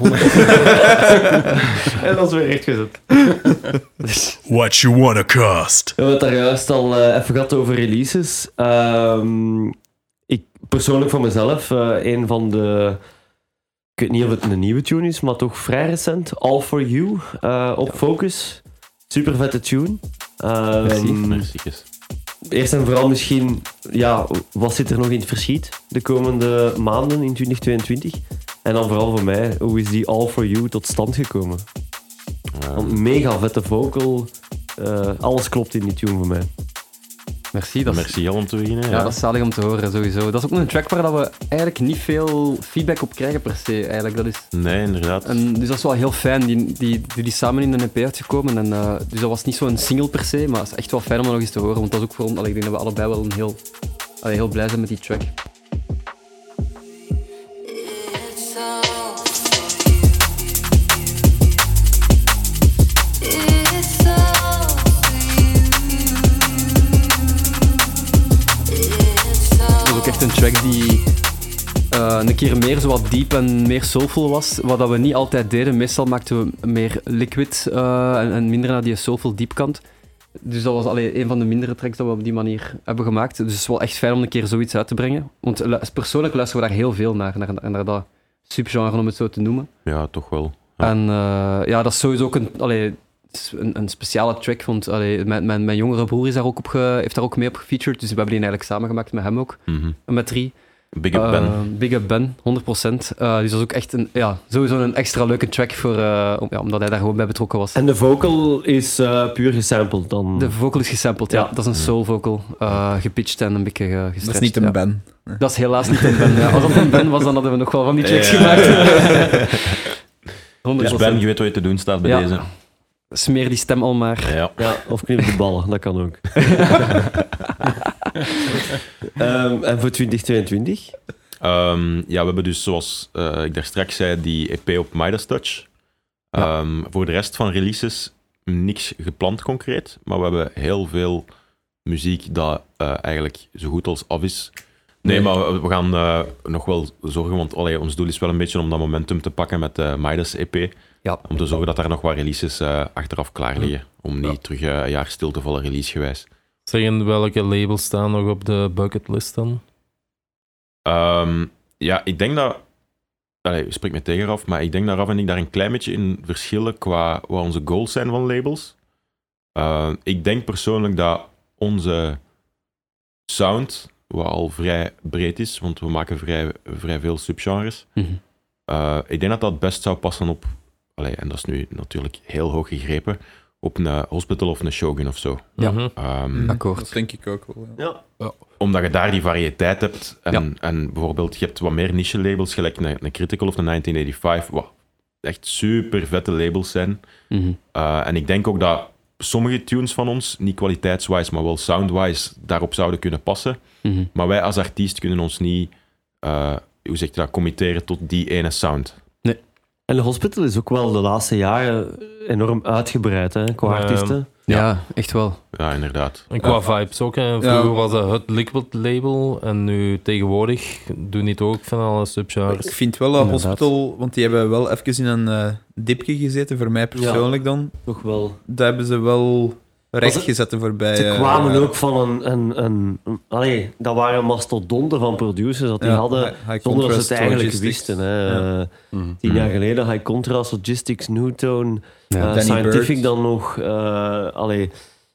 en [LAUGHS] dat is weer recht gezet. [LAUGHS] What you wanna cost? We hebben het daar juist al eh, even gehad over releases. Ehm, ik, persoonlijk voor mezelf, eh, een van de... Ik weet niet of het een nieuwe tune is, maar toch vrij recent. All For You eh, op Focus. Super vette tune. Ehm, Merci. Eerst en vooral misschien, ja, wat zit er nog in het verschiet de komende maanden in 2022? En dan vooral voor mij, hoe is die All For You tot stand gekomen? Ehm, Want mega vette vocal, eh, alles klopt in die tune voor mij. Merci, dat is, Merci om te beginnen. ja, Ja, dat is zalig om te horen, sowieso. Dat is ook een track waar dat we eigenlijk niet veel feedback op krijgen per se. Eigenlijk. Dat is, Nee, inderdaad. en, dus dat is wel heel fijn. Die, die, die, die samen in een EP uitgekomen. En, eh, dus dat was niet zo'n single per se, maar het is echt wel fijn om dat nog eens te horen. Want dat is ook voor ons, allee, ik denk dat we allebei wel een heel, allee, heel blij zijn met die track. Keer meer zo wat diep en meer soulful was. Wat dat we niet altijd deden. Meestal maakten we meer liquid eh, en, en minder naar die soulful diepkant. Dus dat was allee, een van de mindere tracks dat we op die manier hebben gemaakt. Dus het is wel echt fijn om een keer zoiets uit te brengen. Want lu- persoonlijk luisteren we daar heel veel naar, naar, naar dat subgenre om het zo te noemen. Ja, toch wel. Ja. En eh, ja, dat is sowieso ook een, allee, een, een speciale track. Want allee, mijn, mijn, mijn jongere broer is daar ook op ge- heeft daar ook mee op gefeatured. Dus we hebben die eigenlijk samen gemaakt met hem ook. Mhm. Met drie. Big up Ben. Eh, Big Up Ben, 100%. Eh, dus dat is ook echt een, ja, sowieso een extra leuke track, voor, eh, om- ja, omdat hij daar gewoon bij betrokken was. En de vocal is eh, puur gesampled dan? De vocal is gesampled, ja. Ja. Dat is een soul vocal, eh, gepitcht en een beetje uh, gestretched. Dat is niet een ja. Ben. Dat is helaas niet een Ben. ja. Als dat een Ben was, dan hadden we nog wel van die tracks Ja. gemaakt. [LAUGHS] [LAUGHS] 100%. Dus Ben, je weet wat je te doen staat bij Ja. deze. Smeer die stem al maar. Ja. Ja, of knip de ballen, dat kan ook. [LAUGHS] Ehm, en voor 2022? Ehm, ja, we hebben dus, zoals eh, ik daar straks zei, die EP op Midas Touch. Ja. Ehm, voor de rest van releases niks gepland concreet, maar we hebben heel veel muziek dat eh, eigenlijk zo goed als af is. Nee, Nee. maar we, we gaan eh, nog wel zorgen, want allee, ons doel is wel een beetje om dat momentum te pakken met de Midas EP. Ja. Om te zorgen dat daar nog wat releases eh, achteraf klaar liggen. Om niet terug eh, een jaar stil te vallen releasegewijs. Zeggen welke labels staan nog op de bucketlist dan? Ehm, ja, ik denk dat. Allee, spreek me tegen af, maar ik denk dat Raf en ik daar een klein beetje in verschillen qua wat onze goals zijn van labels. Ehm, ik denk persoonlijk dat onze sound, wat al vrij breed is, want we maken vrij, vrij veel subgenres, Mhm. eh, ik denk dat dat het best zou passen op, allee, en dat is nu natuurlijk heel hoog gegrepen, op een hospital of een shogun of zo. Ja. Akkoord. Dat denk ik ook wel. ja. Ja. omdat je daar die variëteit hebt. En, Ja. en bijvoorbeeld, je hebt wat meer niche-labels, gelijk een, een Critical of een 1985, wat echt super vette labels zijn. Mhm. Eh, en ik denk ook dat sommige tunes van ons, niet kwaliteitswise, maar wel soundwise, daarop zouden kunnen passen. Mhm. Maar wij als artiest kunnen ons niet, eh, hoe zeg je dat, committeren tot die ene sound. En de hospital is ook wel de laatste jaren enorm uitgebreid hè, qua artiesten. Ja, echt wel. Ja, inderdaad. En qua vibes ook. Hè. Vroeger Ja. was dat het Liquid label en nu tegenwoordig doen die het ook van alle Ik subgenres. vind wel dat Inderdaad. Hospital, want die hebben wel even in een eh, dipje gezeten, voor mij persoonlijk dan. Toch wel. Daar hebben ze wel voorbije Ze kwamen jaren. ook van een... een, een, een- allee, dat waren mastodonten van producers dat die Ja, hadden... high- high Zonder dat ze het eigenlijk logistics. wisten. Hè. Ja. Eh, Mhm. Tien Mhm. jaar geleden, High Contrast, Logistics, Newtone, Ja. eh, Scientific Bird. dan nog. eh, allee.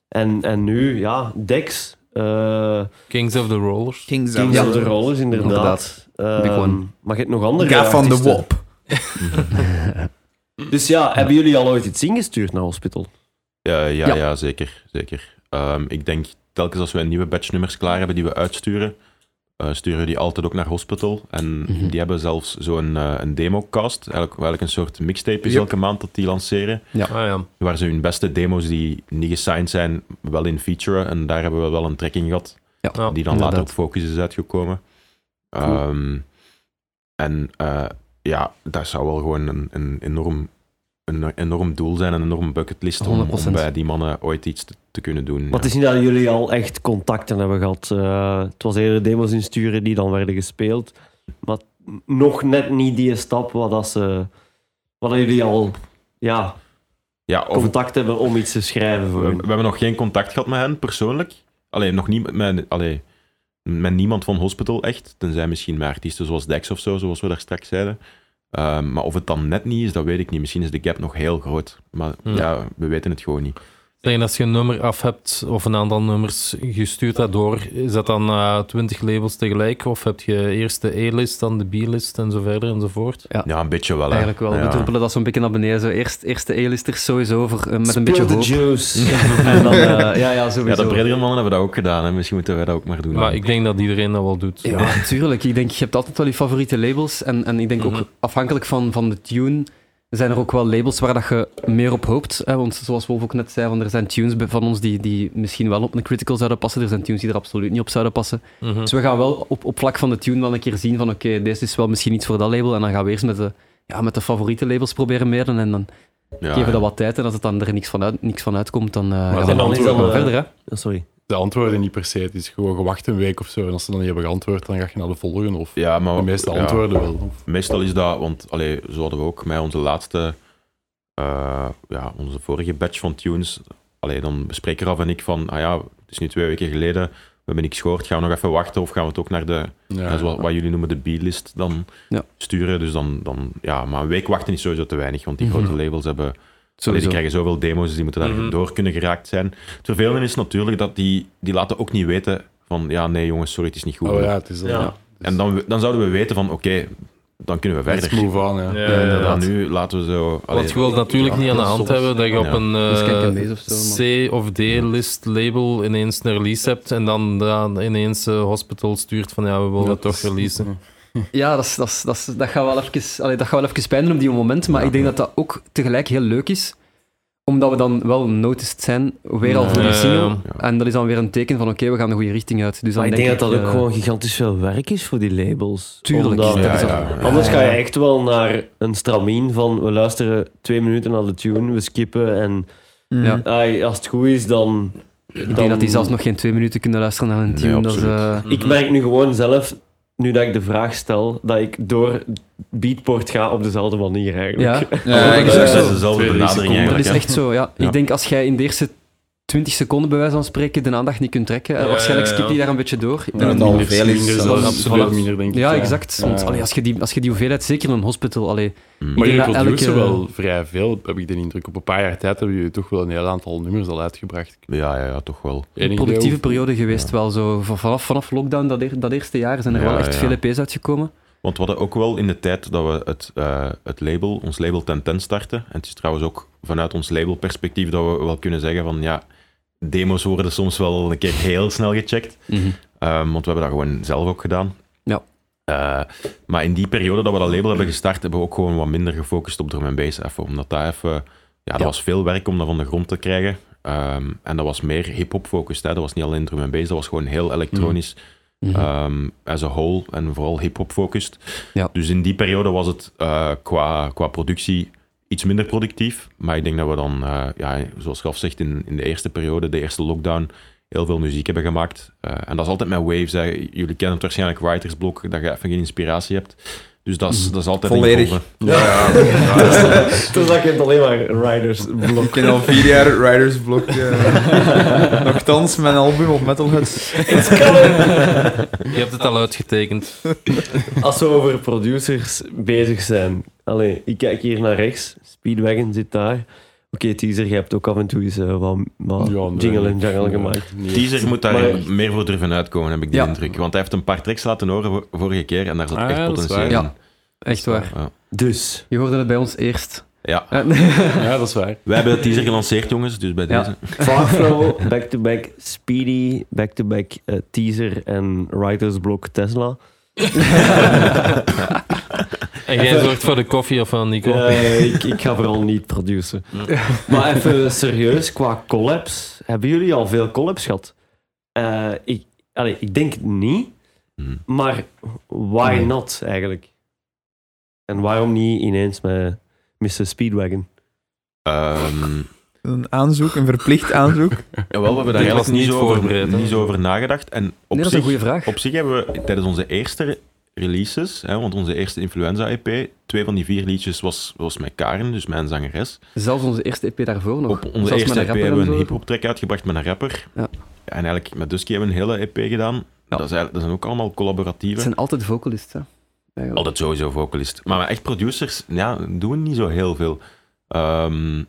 En, en nu, ja, Dex, eh, Kings of the Rollers. Kings, of the Rollers, inderdaad. Inderdaad. Maar je hebt nog andere Gaaf van de. Wop. [LAUGHS] [LAUGHS] Dus ja, hebben jullie al ooit iets ingestuurd naar Hospital? Ja, ja, Ja. ja. zeker. zeker. Ehm, ik denk telkens als we een nieuwe batchnummers klaar hebben die we uitsturen, eh, sturen we die altijd ook naar Hospital. En Mhm. die hebben zelfs zo'n eh een democast, eigenlijk, eigenlijk een soort mixtape is Yep. elke maand dat die lanceren, Ah ja. waar ze hun beste demo's die niet gesigned zijn, wel in featuren. En daar hebben we wel een trekking gehad, Ja, Ja. die dan later op Focus is uitgekomen. Ehm, en eh, ja, dat zou wel gewoon een, een enorm... Een enorm doel zijn, een enorm bucketlist om, om 100%. bij die mannen ooit iets te, te kunnen doen. Maar ja. het is niet dat jullie al echt contacten hebben gehad. Eh, het was eerder demos insturen die dan werden gespeeld. Maar nog net niet die stap wat, dat ze, wat jullie al ja, Ja, of contact hebben om iets te schrijven we, voor we hun? hebben nog geen contact gehad met hen persoonlijk. Alleen nog niet met, allee, met niemand van Hospital echt. Tenzij misschien met artiesten zoals Dex of zo, zoals we daar straks zeiden. Ehm, maar of het dan net niet is, dat weet ik niet. Misschien is de gap nog heel groot. Maar ja, we weten het gewoon niet. Zeg, als je een nummer af hebt of een aantal nummers, je stuurt dat door, is dat dan eh 20 labels tegelijk? Of heb je eerst de E-list, dan de B-list en zo verder enzovoort? Ja, een beetje wel. hè. Eigenlijk wel. Ja. We druppelen dat zo'n beetje naar beneden. Zo eerst, eerst de A-listers sowieso voor, eh, met een beetje hoop. the juice. [LAUGHS] En dan, eh, ja, ja, sowieso. Ja, de bredere mannen hebben dat ook gedaan. Hè. Misschien moeten wij dat ook maar doen. Maar ik denk dat iedereen dat wel doet. Ja, tuurlijk. Ik denk, je hebt altijd wel je favoriete labels. En, en ik denk Mhm. ook afhankelijk van, van de tune zijn er ook wel labels waar dat je meer op hoopt. Hè? Want zoals Wolf ook net zei, van, er zijn tunes van ons die, die misschien wel op een critical zouden passen. Er zijn tunes die er absoluut niet op zouden passen. Mhm. Dus we gaan wel op, op vlak van de tune wel een keer zien van oké, deze is wel misschien iets voor dat label. En dan gaan we eerst met de, ja, met de favoriete labels proberen mailen. En dan Ja, geven we ja. dat wat tijd. En als het dan er niks van, uit, niks van uitkomt, dan uh, gaan we dan dan eh, verder. Hè? Ja, sorry. De antwoorden niet per se. Het is gewoon gewacht een week of zo. En als ze dan niet hebben geantwoord, dan ga je naar de volgende. Of Ja, maar de meeste ja. antwoorden wel. Of- Meestal is dat, want allee, zo hadden we ook met onze laatste, eh, ja, onze vorige batch van tunes. Allee, dan bespreken Raf en ik van, ah ja, het is nu twee weken geleden, we hebben niks gehoord, gaan we nog even wachten of gaan we het ook naar de, ja, wat jullie noemen de B-list dan Ja. sturen. Dus dan, dan, ja, maar een week wachten is sowieso te weinig, want die Mhm. grote labels hebben, allee, die krijgen zoveel demo's, dus die moeten daar Mhm. door kunnen geraakt zijn. Het vervelende is natuurlijk dat die, die laten ook niet weten van, ja, nee jongens, sorry, het is niet goed. Oh ja, het is dan... Ja. Ja. En dan, dan zouden we weten van, oké, dan kunnen we Let's verder. move on, ja. Ja, Ja. Nu laten we zo... allee, Want je wilt natuurlijk ja, niet aan de hand hebben dat je op Ja. een een eh, deze of zo, C of D-list label ineens een release hebt en dan, dan ineens eh, hospital stuurt van ja, we willen het toch releasen. Ja, dat, is, dat, is, dat, is- dat, gaat wel even, allee, dat gaat wel even pijn doen op die moment, maar Ja. ik denk dat dat ook tegelijk heel leuk is, omdat we dan wel noticed zijn, weer al voor die single. En dat is dan weer een teken van oké, we gaan de goede richting uit. Dus dan Maar ik denk dat dat ook gewoon gigantisch veel werk is voor die labels. Tuurlijk. Omdat- ja, ja. Anders ga je echt wel naar een stramien van we luisteren twee minuten naar de tune, we skippen en als het goed is, dan... Ik denk dat die zelfs nog geen twee minuten kunnen luisteren naar een Nee, tune. dat is, absoluut. eh, Ik merk nu gewoon zelf, nu dat ik de vraag stel, dat ik door Beatport ga op dezelfde manier eigenlijk. ja, [LAUGHS] Ja, dat is dezelfde benadering seconden. dat eigenlijk. is echt zo, ja. Ja. Ik denk als jij in de eerste 20 seconden bij wijze van spreken de aandacht niet kunt trekken, eh, Ja, waarschijnlijk skip je ja. daar een beetje door. Ik Ja, denk dat- Minder- veel is minder zelfs. zelfs, absoluut Voilà. minder, denk ik. ja, exact. Want allee, als, je die, als je die hoeveelheid, zeker in een hospital, allee, Mm. Maar produceren elke- wel vrij veel, heb ik de indruk. Op een paar jaar tijd hebben jullie toch wel een heel aantal nummers al uitgebracht. Ja, ja, ja, toch wel. Idee productieve periode geweest wel zo. Vanaf, vanaf lockdown, dat, dat eerste jaar, zijn er Ja, wel echt ja. veel EP's uitgekomen. Want we hadden ook wel in de tijd dat we het, eh, het label, ons label 1010 starten. En het is trouwens ook vanuit ons labelperspectief dat we wel kunnen zeggen van ja, demos worden soms wel een keer heel snel gecheckt. Ehm, want we hebben dat gewoon zelf ook gedaan. Ja. Eh, maar in die periode dat we dat label hebben gestart, hebben we ook gewoon wat minder gefocust op drum en bass. Even, omdat dat even... Ja, dat Ja. was veel werk om dat van de grond te krijgen. Ehm, en dat was meer hip-hop focused. Hè. Dat was niet alleen drum en bass, dat was gewoon heel elektronisch. Mhm. ehm, as a whole en vooral hip-hop focused. Ja. Dus in die periode was het eh, qua, qua productie iets minder productief. Maar ik denk dat we dan, eh, ja, zoals Raf zegt, in, in de eerste periode, de eerste lockdown, heel veel muziek hebben gemaakt. Eh, en dat is altijd met waves. Jullie kennen het waarschijnlijk Writers Block, dat je even geen inspiratie hebt. Dus dat is, dat is altijd in Volledig. Ja, [LAUGHS] Toen zag ik het alleen maar Riders Ik ken al vier jaar Riders Block. eh. [LAUGHS] Nochtans, mijn album op Metalheads. Je hebt het al uitgetekend. Als we over producers bezig zijn. Allee, ik kijk hier naar rechts. Speedwagon zit daar. Oké, teaser, je hebt ook af en toe eens eh, wat, wat Ja, nee. jingle en jangle Ja, gemaakt. nee. Teaser moet daar Maar- meer voor durven uitkomen, heb ik de Ja. indruk. Want hij heeft een paar tracks laten horen vor- vorige keer en daar zat Ah, echt potentieel waar. in. Ja. Echt waar. Ja. Dus, Je hoorde het bij ons eerst. ja. Ja, [LAUGHS] dat is waar. Wij hebben de teaser gelanceerd, jongens, dus bij Ja. deze. Farflow, back-to-back Speedy, back-to-back eh, teaser en Writers Block Tesla. [LAUGHS] En jij zorgt voor de koffie of van Nico? Eh, ik, ik ga vooral niet produceren. Maar even serieus, qua collabs. Hebben jullie al veel collabs gehad? Eh, ik, allee, ik denk niet. Hm. Maar why Nee. not eigenlijk? En waarom niet ineens met Mr. Speedwagon? Ehm, Een aanzoek, een verplicht aanzoek. [LAUGHS] Jawel, we hebben daar eigenlijk was niet, over, niet zo over nagedacht. En op, Nee, dat is een zich, goede vraag. op zich hebben we tijdens onze eerste releases, hè, want onze eerste Influenza-EP, twee van die vier liedjes was, was met Karen, dus mijn zangeres. Zelfs onze eerste EP daarvoor nog. Op onze Zelfs eerste met EP een rapper hebben we en een hip-hop track uitgebracht met een rapper. Ja. en eigenlijk met Dusky hebben we een hele EP gedaan. Ja. Dat, is eigenlijk, dat zijn ook allemaal collaboratieve. Het zijn altijd. Eigenlijk. Altijd sowieso vocalist. Maar echt producers, ja, doen we niet zo heel veel. Ehm,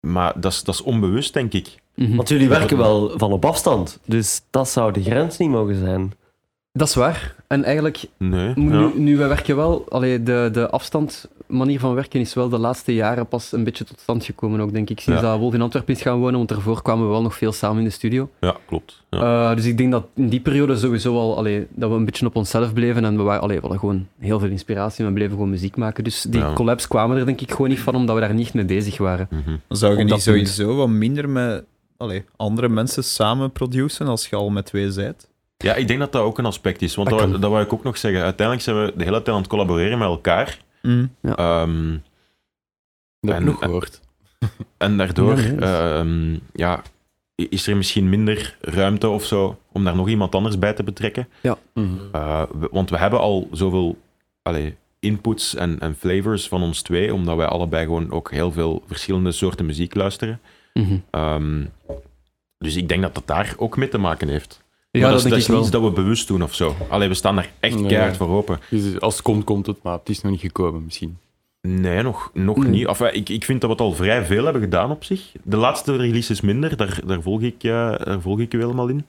maar dat is, dat is onbewust, denk ik. Mhm. Want jullie werken wel van op afstand, dus dat zou de grens niet mogen zijn. Dat is waar. En eigenlijk, Nee. nu, ja. nu wij werken wel, allee, de, de afstand, manier van werken is wel de laatste jaren pas een beetje tot stand gekomen ook, denk ik. Sinds Ja. dat Wolf in Antwerpen is gaan wonen, want daarvoor kwamen we wel nog veel samen in de studio. ja, klopt. Ja. Eh, dus ik denk dat in die periode sowieso al, allee, dat we een beetje op onszelf bleven en we, waren, allee, we hadden gewoon heel veel inspiratie en we bleven gewoon muziek maken. Dus die Ja. collabs kwamen er denk ik gewoon niet van, omdat we daar niet mee bezig waren. Mhm. Zou je niet sowieso wat minder met allee, andere mensen samen produceren als je al met twee zijt? Ja, ik denk dat dat ook een aspect is. Want Dat dat, kan. dat wou ik ook nog zeggen. Uiteindelijk zijn we de hele tijd aan het collaboreren met elkaar. Mm. Ehm, Dat En- nog [LAUGHS] en daardoor Ja, ehm, ja, is er misschien minder ruimte of zo om daar nog iemand anders bij te betrekken. Mhm. Uh, we- want we hebben al zoveel allee, inputs en, en flavors van ons twee, omdat wij allebei gewoon ook heel veel verschillende soorten muziek luisteren. Mhm. Ehm, dus ik denk dat dat daar ook mee te maken heeft. Ja, maar dat, dat, is, dat is niet dat we bewust doen of zo. Allee, we staan daar echt Nee. keihard voor open. Dus als het komt, komt het, maar het is nog niet gekomen misschien. Nee, nog, nog niet. Enfin, ik, ik vind dat we het al vrij veel hebben gedaan op zich. De laatste release is minder, daar, daar, volg, ik, eh, daar volg ik u helemaal in.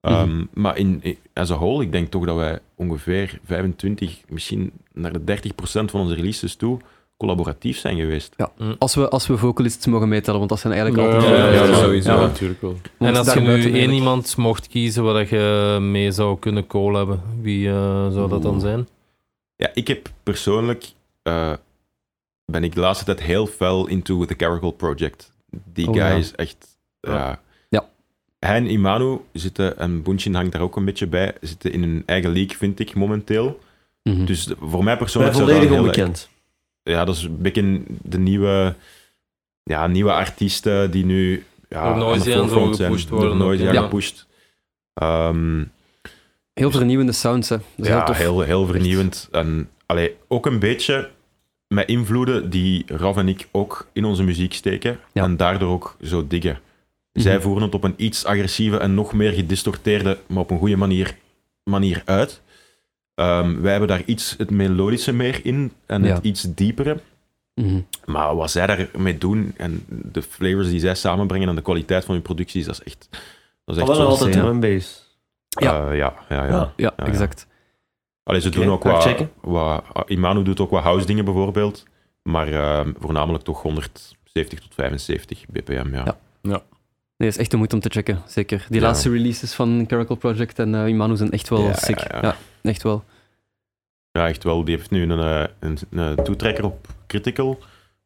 Ehm, Maar in, in- as a whole, ik denk toch dat wij ongeveer 25, misschien naar de 30 procent van onze releases toe collaboratief zijn geweest. Als we, als we vocalists mogen meetellen, want dat zijn eigenlijk altijd... ja, ja, ja, ja, sowieso. Ja, Ja. natuurlijk wel. Want En als je nu één eigenlijk- iemand mocht kiezen waar dat je mee zou kunnen collaben, wie eh, zou dat dan zijn? Ja, ik heb persoonlijk, eh, ben ik de laatste tijd heel fel into the Caracal Project. Die Oh, guy ja. is echt... Ja. Ja. Hij en Imanu zitten, en Bunchin hangt daar ook een beetje bij, zitten in hun eigen league, vind ik, momenteel. Mhm. Dus voor mij persoonlijk... volledig heel- onbekend. Ja, dat is een beetje de nieuwe, ja, nieuwe artiesten die nu ja, zo forefront zijn. gepusht Door worden Noisy ja. gepusht. Ehm, Heel vernieuwende sounds, hè. Dat is heel ja, tof. heel, heel vernieuwend. En allee, ook een beetje met invloeden die Rav en ik ook in onze muziek steken. Ja. En daardoor ook zo diggen. Zij Mhm. voeren het op een iets agressieve en nog meer gedistorteerde, maar op een goede manier, manier uit. Ehm, wij hebben daar iets het melodische meer in en het Ja. iets diepere. Mhm. Maar wat zij daarmee doen en de flavors die zij samenbrengen en de kwaliteit van hun producties, dat is echt. Dat is echt wel zo. altijd ja. drum and bass. Ja. Eh, ja, ja, ja. Ja. Ja, ja. exact. Allee, ze doen ook wat, wat. Imanu doet ook wat house dingen bijvoorbeeld. Maar eh, voornamelijk toch 170 tot 75 bpm. Ja. Ja. Nee, is echt de moeite om te checken, zeker. Die Ja. laatste releases van Caracal Project en eh Imanu zijn echt wel Ja, sick. ja, Ja, ja. Echt wel. Ja, echt wel. Die heeft nu een, eh, een, een toetrekker op Critical.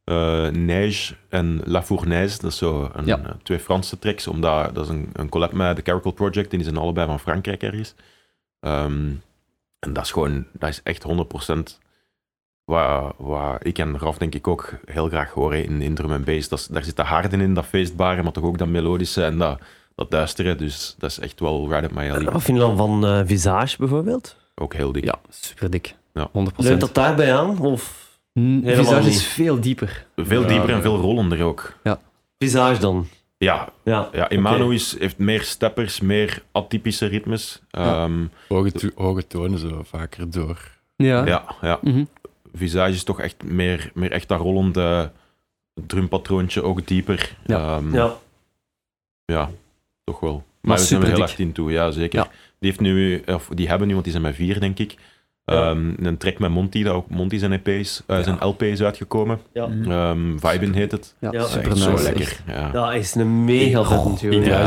eh Neige en La Fournaise. Dat is zo een, Ja. eh, twee Franse tracks. Omdat, dat is een, een collab met de Caracal Project. En die zijn allebei van Frankrijk ergens. Ehm, en dat is gewoon, dat is echt 100% wat, wat ik en Raf denk ik ook heel graag horen in, in drum en bass. Dat is, daar zit de harde in, dat feestbare, maar toch ook dat melodische en dat, dat duistere. Dus dat is echt wel right up my alley. Wat vind je dan van eh, Visage bijvoorbeeld? Ook heel dik. Ja, super dik. Ja. 100%. Leunt dat daarbij aan? Of Helemaal Visage is veel dieper. Veel Ja, dieper en ja. veel rollender ook. Visage dan? Ja, Ja. Ja, is, heeft meer steppers, meer atypische ritmes. Ja. Ehm, Hoge, to- hoge tonen zo vaker door. Ja. ja. Ja, Mhm. Visage is toch echt meer, meer echt dat rollende drumpatroontje, ook dieper. Ja. Ehm, ja. ja, toch wel. Maar, we zijn er heel erg in toe, ja zeker. Ja. Die, heeft nu, of die hebben nu, want die zijn met vier denk ik, Ja. ehm, een track met Monty, dat ook Monty zijn, EP is, eh, zijn LP is uitgekomen. Ja. Ehm Vibin heet het. Ja, Ja, super zo lekker. Echt, Ja, hij is een mega vet natuurlijk. Ja,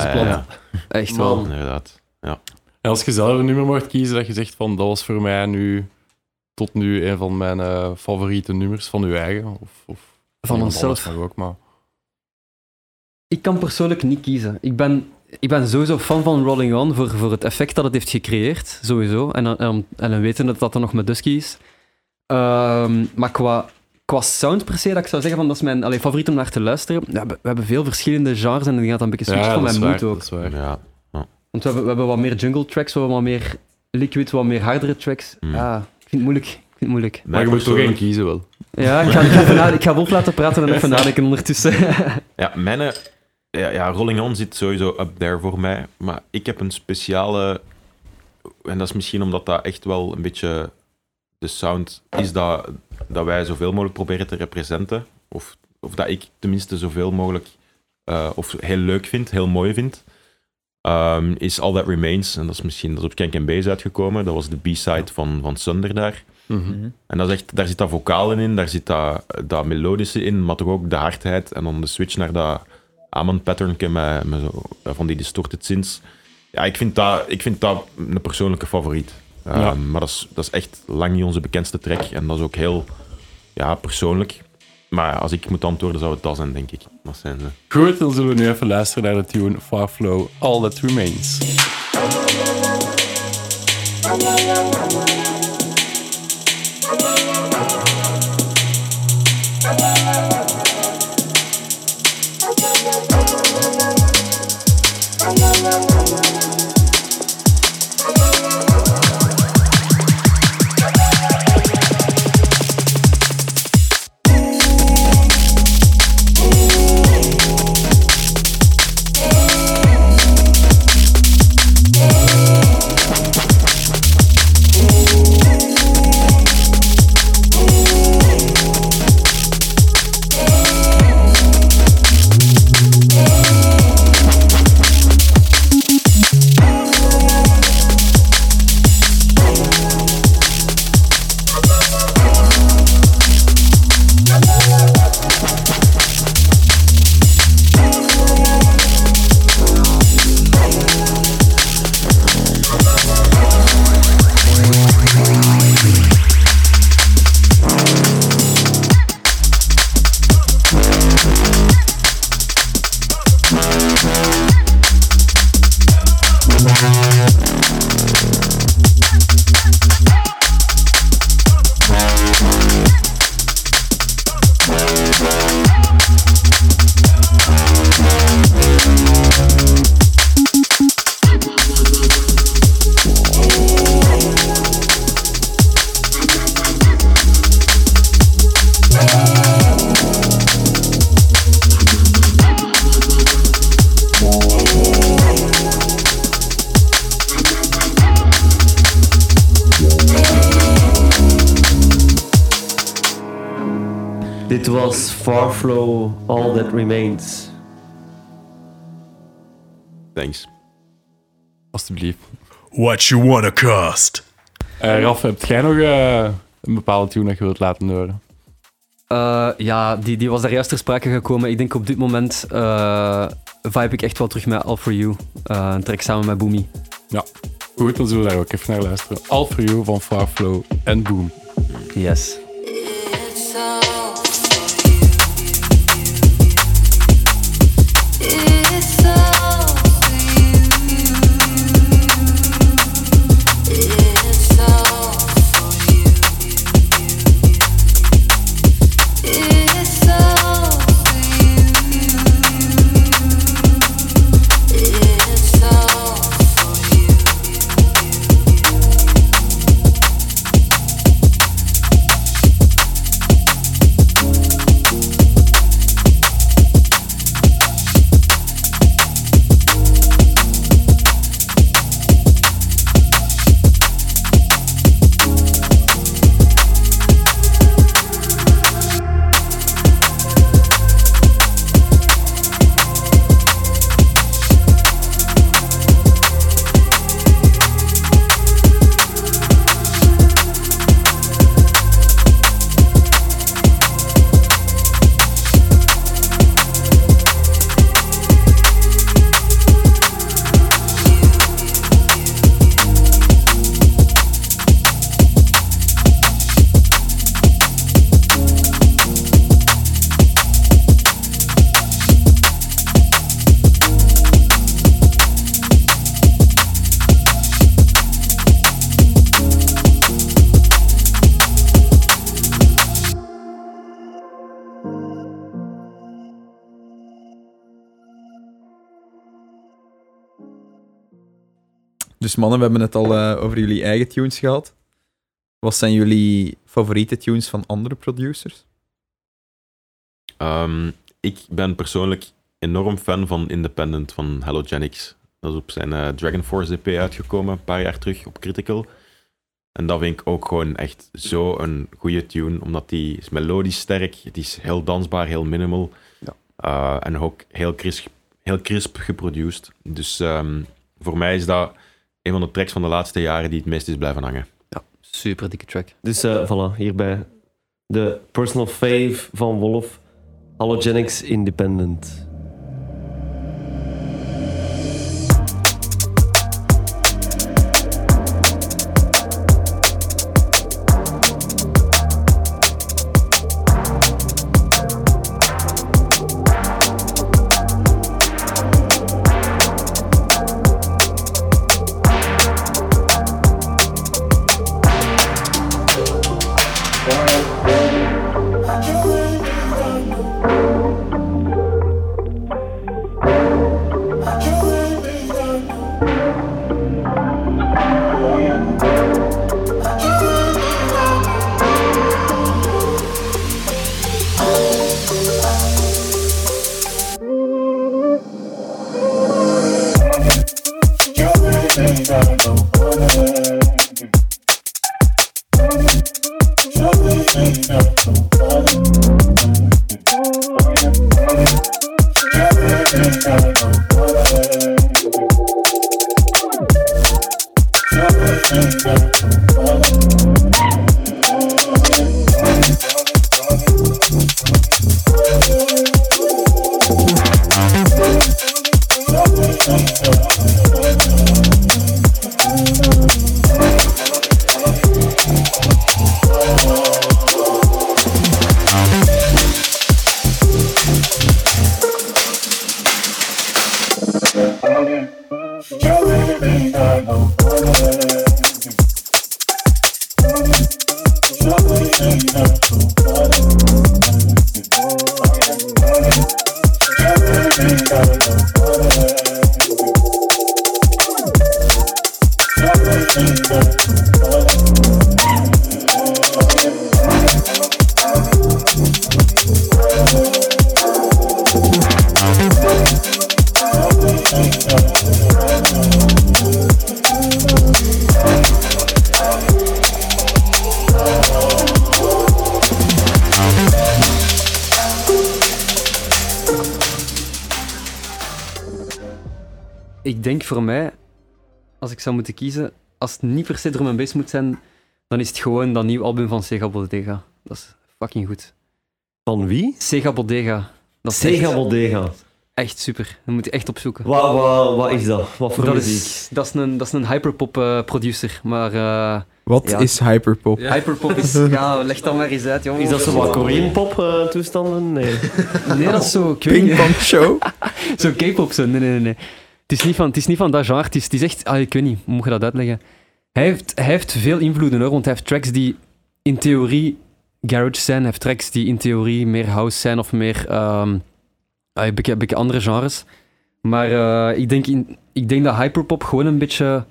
echt Man. wel. inderdaad. Ja. En als je zelf een nummer mocht kiezen, dat je zegt van dat was voor mij nu tot nu een van mijn eh, favoriete nummers van uw eigen. Of, of Van onszelf. ook, maar Ik kan persoonlijk niet kiezen. Ik ben, ik ben sowieso fan van Rolling On voor, voor het effect dat het heeft gecreëerd, sowieso. En, en, en, weten dat dat er nog met Dusky is. Ehm, maar qua, qua sound per se, dat ik zou zeggen van dat is mijn allee, favoriet om naar te luisteren. Ja, we, we hebben veel verschillende genres en die gaat dan een beetje switchen ja, van dat is mijn waar. mood ook. Dat is waar. Ja. Want we hebben, we hebben wat meer jungle tracks, we hebben wat meer Liquid wat meer hardere tracks. Hmm. Ah, ik vind het moeilijk. Ik vind het moeilijk. Maar je moet toch één kiezen wel. Ja, ik ga, ik ga, ik ga Wolf laten praten en even nadenken ondertussen. Ja, mijn... eh, Ja, ja, Rolling On zit sowieso up there voor mij. Maar ik heb een speciale... En dat is misschien omdat dat echt wel een beetje de sound is dat, dat wij zoveel mogelijk proberen te representen. Of, of dat ik tenminste zoveel mogelijk... eh, of heel leuk vind, heel mooi vind. ehm, is All That Remains. En dat is misschien dat is op Kank Base uitgekomen. Dat was de B-side van, van Sunder daar. Mhm. En dat is echt, daar zit dat vocalen in, daar zit dat, dat melodische in, maar toch ook de hardheid. En dan de switch naar dat Amon pattern met, met zo, ja, van die distorted synths. Ja, ik vind dat, ik vind dat een persoonlijke favoriet. Ehm, Ja. Maar dat is, dat is echt lang niet onze bekendste track. En dat is ook heel ja, persoonlijk. Maar ja, als ik moet antwoorden, zou het dat zijn, denk ik. Dat zijn ze. Goed, dan zullen we nu even luisteren naar de tune Farflow, All That Remains. Dit was Farflow, All That Remains. Thanks. Alsjeblieft. What you wanna cost? Eh Raf, heb jij nog eh, een bepaalde tune dat je wilt laten horen? Eh, ja, die, die was daar juist ter sprake gekomen. Ik denk op dit moment eh vibe ik echt wel terug met All For You. Eh, een track samen met Boomy. Goed, dan zullen we daar ook even naar luisteren. All For You van Farflow en Boom. Yes. Dus mannen, we hebben het al eh, over jullie eigen tunes gehad. Wat zijn jullie favoriete tunes van andere producers? Ehm, ik ben persoonlijk enorm fan van Independent van Halogenics. Dat is op zijn eh, Dragon Force EP uitgekomen, een paar jaar terug op Critical. En dat vind ik ook gewoon echt zo een goede tune, omdat die is melodisch sterk, het is heel dansbaar, heel minimal. Ja. Eh, en ook heel crisp, heel crisp geproduced. Dus ehm, voor mij is dat een van de tracks van de laatste jaren die het meest is blijven hangen. Super dikke track. Dus eh voilà, hierbij de personal fave van Wolf. Halogenics Independent. Ik denk voor mij, als ik zou moeten kiezen, als het niet per se drum en bass moet zijn, dan is het gewoon dat nieuw album van Sega Bodega. Dat is fucking goed. Van wie? Sega Bodega. Dat is Sega echt, Bodega. echt super. Dat moet je echt opzoeken. Wat, wat, wat is dat? Wat voor Dat muziek? is, dat, is een, dat is een hyperpop eh, producer, maar eh, Wat Ja. is hyperpop? Ja. hyperpop is... [LAUGHS] Ja, leg dat maar eens uit, jongen. Is dat zo wat Korean-pop eh, toestanden? Nee. Nee, dat is zo... niet. Pingpong show? [LAUGHS] Zo K-pop zo. Nee, nee, nee, nee. Het is niet van, het is niet van dat genre. Het is, het is echt... Ah, ik weet niet, hoe moet je dat uitleggen? Hij heeft, hij heeft veel invloeden hoor, want hij heeft tracks die in theorie garage zijn. Hij heeft tracks die in theorie meer house zijn of meer... ehm ah, een beetje, een beetje andere genres. Maar eh, ik, denk in, ik denk dat hyperpop gewoon een beetje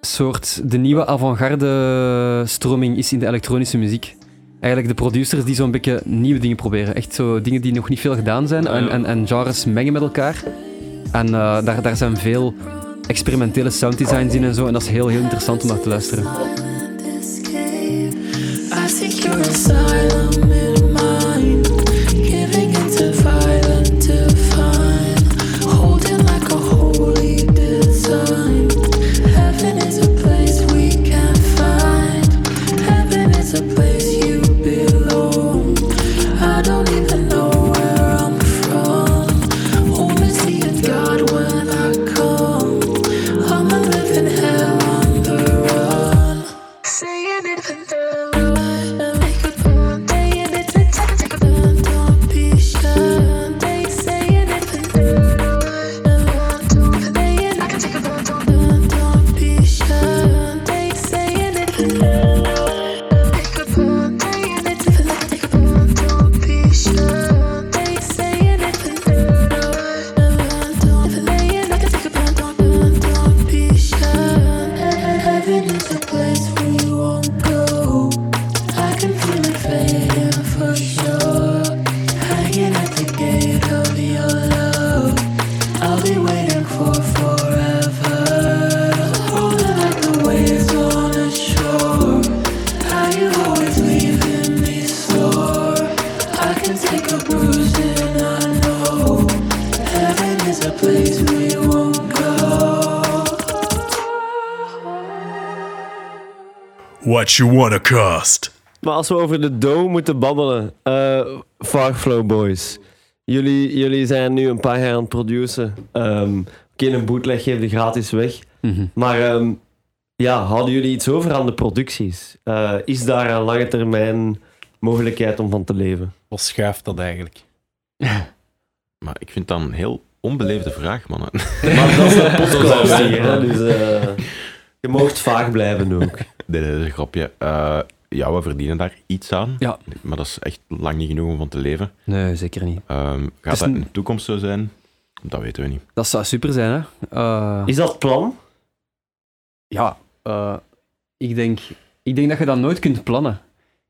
soort de nieuwe avant-garde stroming is in de elektronische muziek. Eigenlijk de producers die zo'n beetje nieuwe dingen proberen. Echt zo dingen die nog niet veel gedaan zijn en, en, en genres mengen met elkaar. En eh, daar, daar zijn veel experimentele sounddesigns in en zo. En dat is heel, heel interessant om naar te luisteren. What you wanna cost? Maar als we over de dough moeten babbelen, eh Farflow Boys. Jullie, jullie zijn nu een paar jaar aan het produceren. Ehm Oké, een bootleg je gratis weg. Mhm. Maar ehm, ja, houden jullie iets over aan de producties? Eh, is daar een lange termijn mogelijkheid om van te leven? Wat schuift dat eigenlijk? [LAUGHS] Maar ik vind dat een heel onbeleefde vraag, mannen. Maar dat is een [LAUGHS] podcast hier, hè, dus eh, je mocht vaag blijven ook. Dit is een grapje. Eh, ja, we verdienen daar iets aan. Ja. Maar dat is echt lang niet genoeg om van te leven. Nee, zeker niet. Ehm, gaat is dat een- in de toekomst zo zijn? Dat weten we niet. Dat zou super zijn, hè? Eh, Is dat het plan? ja, eh, ik, denk, ik denk dat je dat nooit kunt plannen.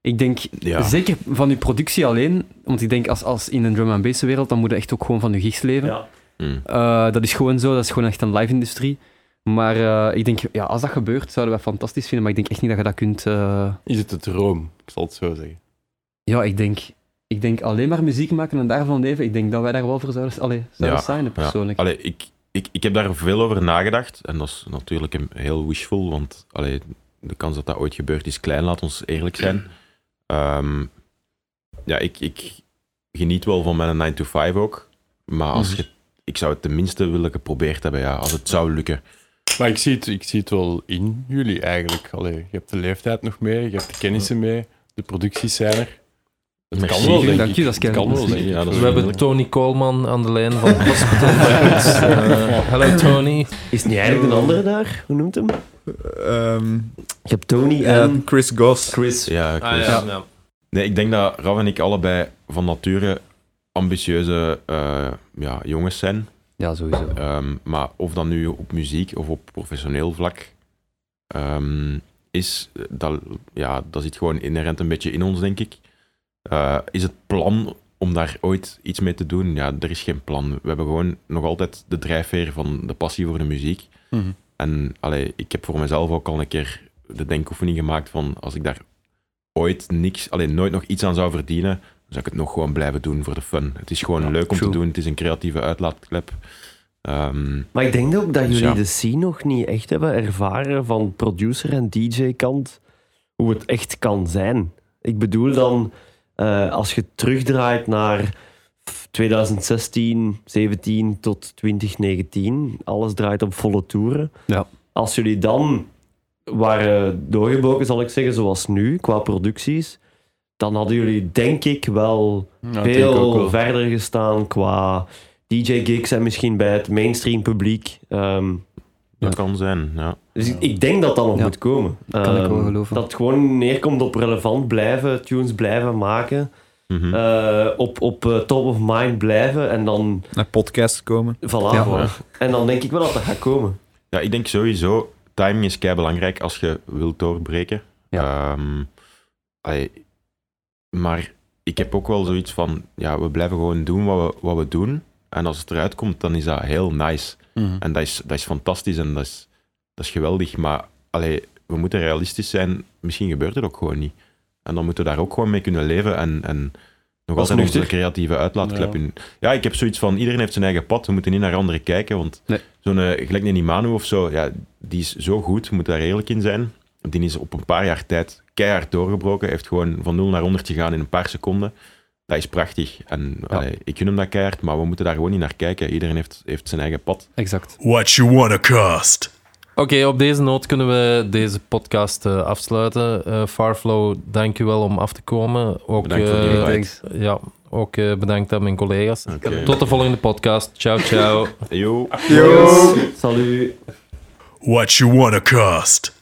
Ik denk, Ja. zeker van je productie alleen, want ik denk als, als in een drum and bass wereld, dan moet je echt ook gewoon van je gigs leven. Ja. Eh, dat is gewoon zo, dat is gewoon echt een live-industrie. Maar eh, ik denk, ja, als dat gebeurt, zouden we fantastisch vinden, maar ik denk echt niet dat je dat kunt... eh, Is het de droom? Ik zal het zo zeggen. Ja, ik denk, ik denk alleen maar muziek maken en daarvan leven, ik denk dat wij daar wel voor zouden, allee, zouden Ja, zijn, Ja. persoonlijk. Allee, ik, ik, ik heb daar veel over nagedacht. En dat is natuurlijk een, heel wishful, want allee, de kans dat dat ooit gebeurt is klein, laat ons eerlijk zijn. [CLEARS THROAT] Ehm, ja, ik, ik geniet wel van mijn 9 to 5 ook. Maar als Mhm. je, ik zou het tenminste willen geprobeerd hebben, ja, als het zou lukken. Maar ik zie het, ik zie het wel in jullie eigenlijk. Allee, je hebt de leeftijd nog mee, je hebt de kennissen mee, de producties zijn er. Het Merci. kan wel, denk Dank ik. je, dat is Het kan wel, denk ik. Ja, dat is We hebben. Tony Coleman aan de lijn van Hospital. [LAUGHS] Eh, Hallo Tony. Is het niet eigenlijk een andere daar? Hoe noemt hem? Ehm, Je hebt Tony eh, en Chris Goss. Chris. Ja, ik Ah, ja, ja. Nee, ik denk dat Rav en ik allebei van nature ambitieuze eh, ja, jongens zijn. Ja, sowieso. Ehm, maar of dat nu op muziek of op professioneel vlak ehm, is, dat, ja, dat zit gewoon inherent een beetje in ons, denk ik. Eh, is het plan om daar ooit iets mee te doen? Ja, er is geen plan. We hebben gewoon nog altijd de drijfveer van de passie voor de muziek. Mhm. En allee, ik heb voor mezelf ook al een keer de denkoefening gemaakt van als ik daar ooit niks, alleen nooit nog iets aan zou verdienen, zou ik het nog gewoon blijven doen voor de fun. Het is gewoon leuk om true. te doen. Het is een creatieve uitlaatklep. Ehm, Maar ik denk ook dat Dus jullie ja. de scene nog niet echt hebben ervaren van producer en DJ-kant, hoe het echt kan zijn. Ik bedoel dan, eh, als je terugdraait naar 2016, 17 tot 2019, alles draait op volle toeren. Ja. Als jullie dan waren doorgebroken, zal ik zeggen, zoals nu, qua producties, dan hadden jullie denk ik wel Ja, dat ik veel wel. verder gestaan qua DJ-gigs en misschien bij het mainstream publiek. Ehm, dat kan zijn, ja. dus ik, ik denk dat dat nog Ja, moet komen. kan ik wel Ehm, geloven. Dat het gewoon neerkomt op relevant blijven, tunes blijven maken, Mhm. eh, op, op eh, top of mind blijven en dan, Naar podcast komen. voilà. Ja. voilà. En dan denk ik wel dat dat gaat komen. Ja, ik denk sowieso, timing is kei belangrijk als je wilt doorbreken. Ehm, allee, maar ik heb ook wel zoiets van, ja, we blijven gewoon doen wat we, wat we doen. En als het eruit komt, dan is dat heel nice. Mhm. En dat is, dat is fantastisch en dat is, dat is geweldig. Maar allee, we moeten realistisch zijn. Misschien gebeurt het ook gewoon niet. En dan moeten we daar ook gewoon mee kunnen leven. En, en nog altijd onze creatieve uitlaatklep Ja. in. Ja, ik heb zoiets van, iedereen heeft zijn eigen pad. We moeten niet naar anderen kijken. Want Nee. zo'n, eh, gelijk Imanu of zo, ja, die is zo goed. We moeten daar eerlijk in zijn. Die is op een paar jaar tijd keihard doorgebroken. Heeft gewoon van 0 naar 100 gegaan in een paar seconden. Dat is prachtig. En allee, ik gun hem dat keihard, maar we moeten daar gewoon niet naar kijken. Iedereen heeft, heeft zijn eigen pad. Exact. What you wanna cost? Oké, op deze noot kunnen we deze podcast eh, afsluiten. Eh, Farflow, dank u wel om af te komen. Ook, Bedankt voor de eh. Ja, ook eh, bedankt aan mijn collega's. Tot de volgende podcast. Ciao, ciao. [LAUGHS] Yo. Salut. What you wanna cost?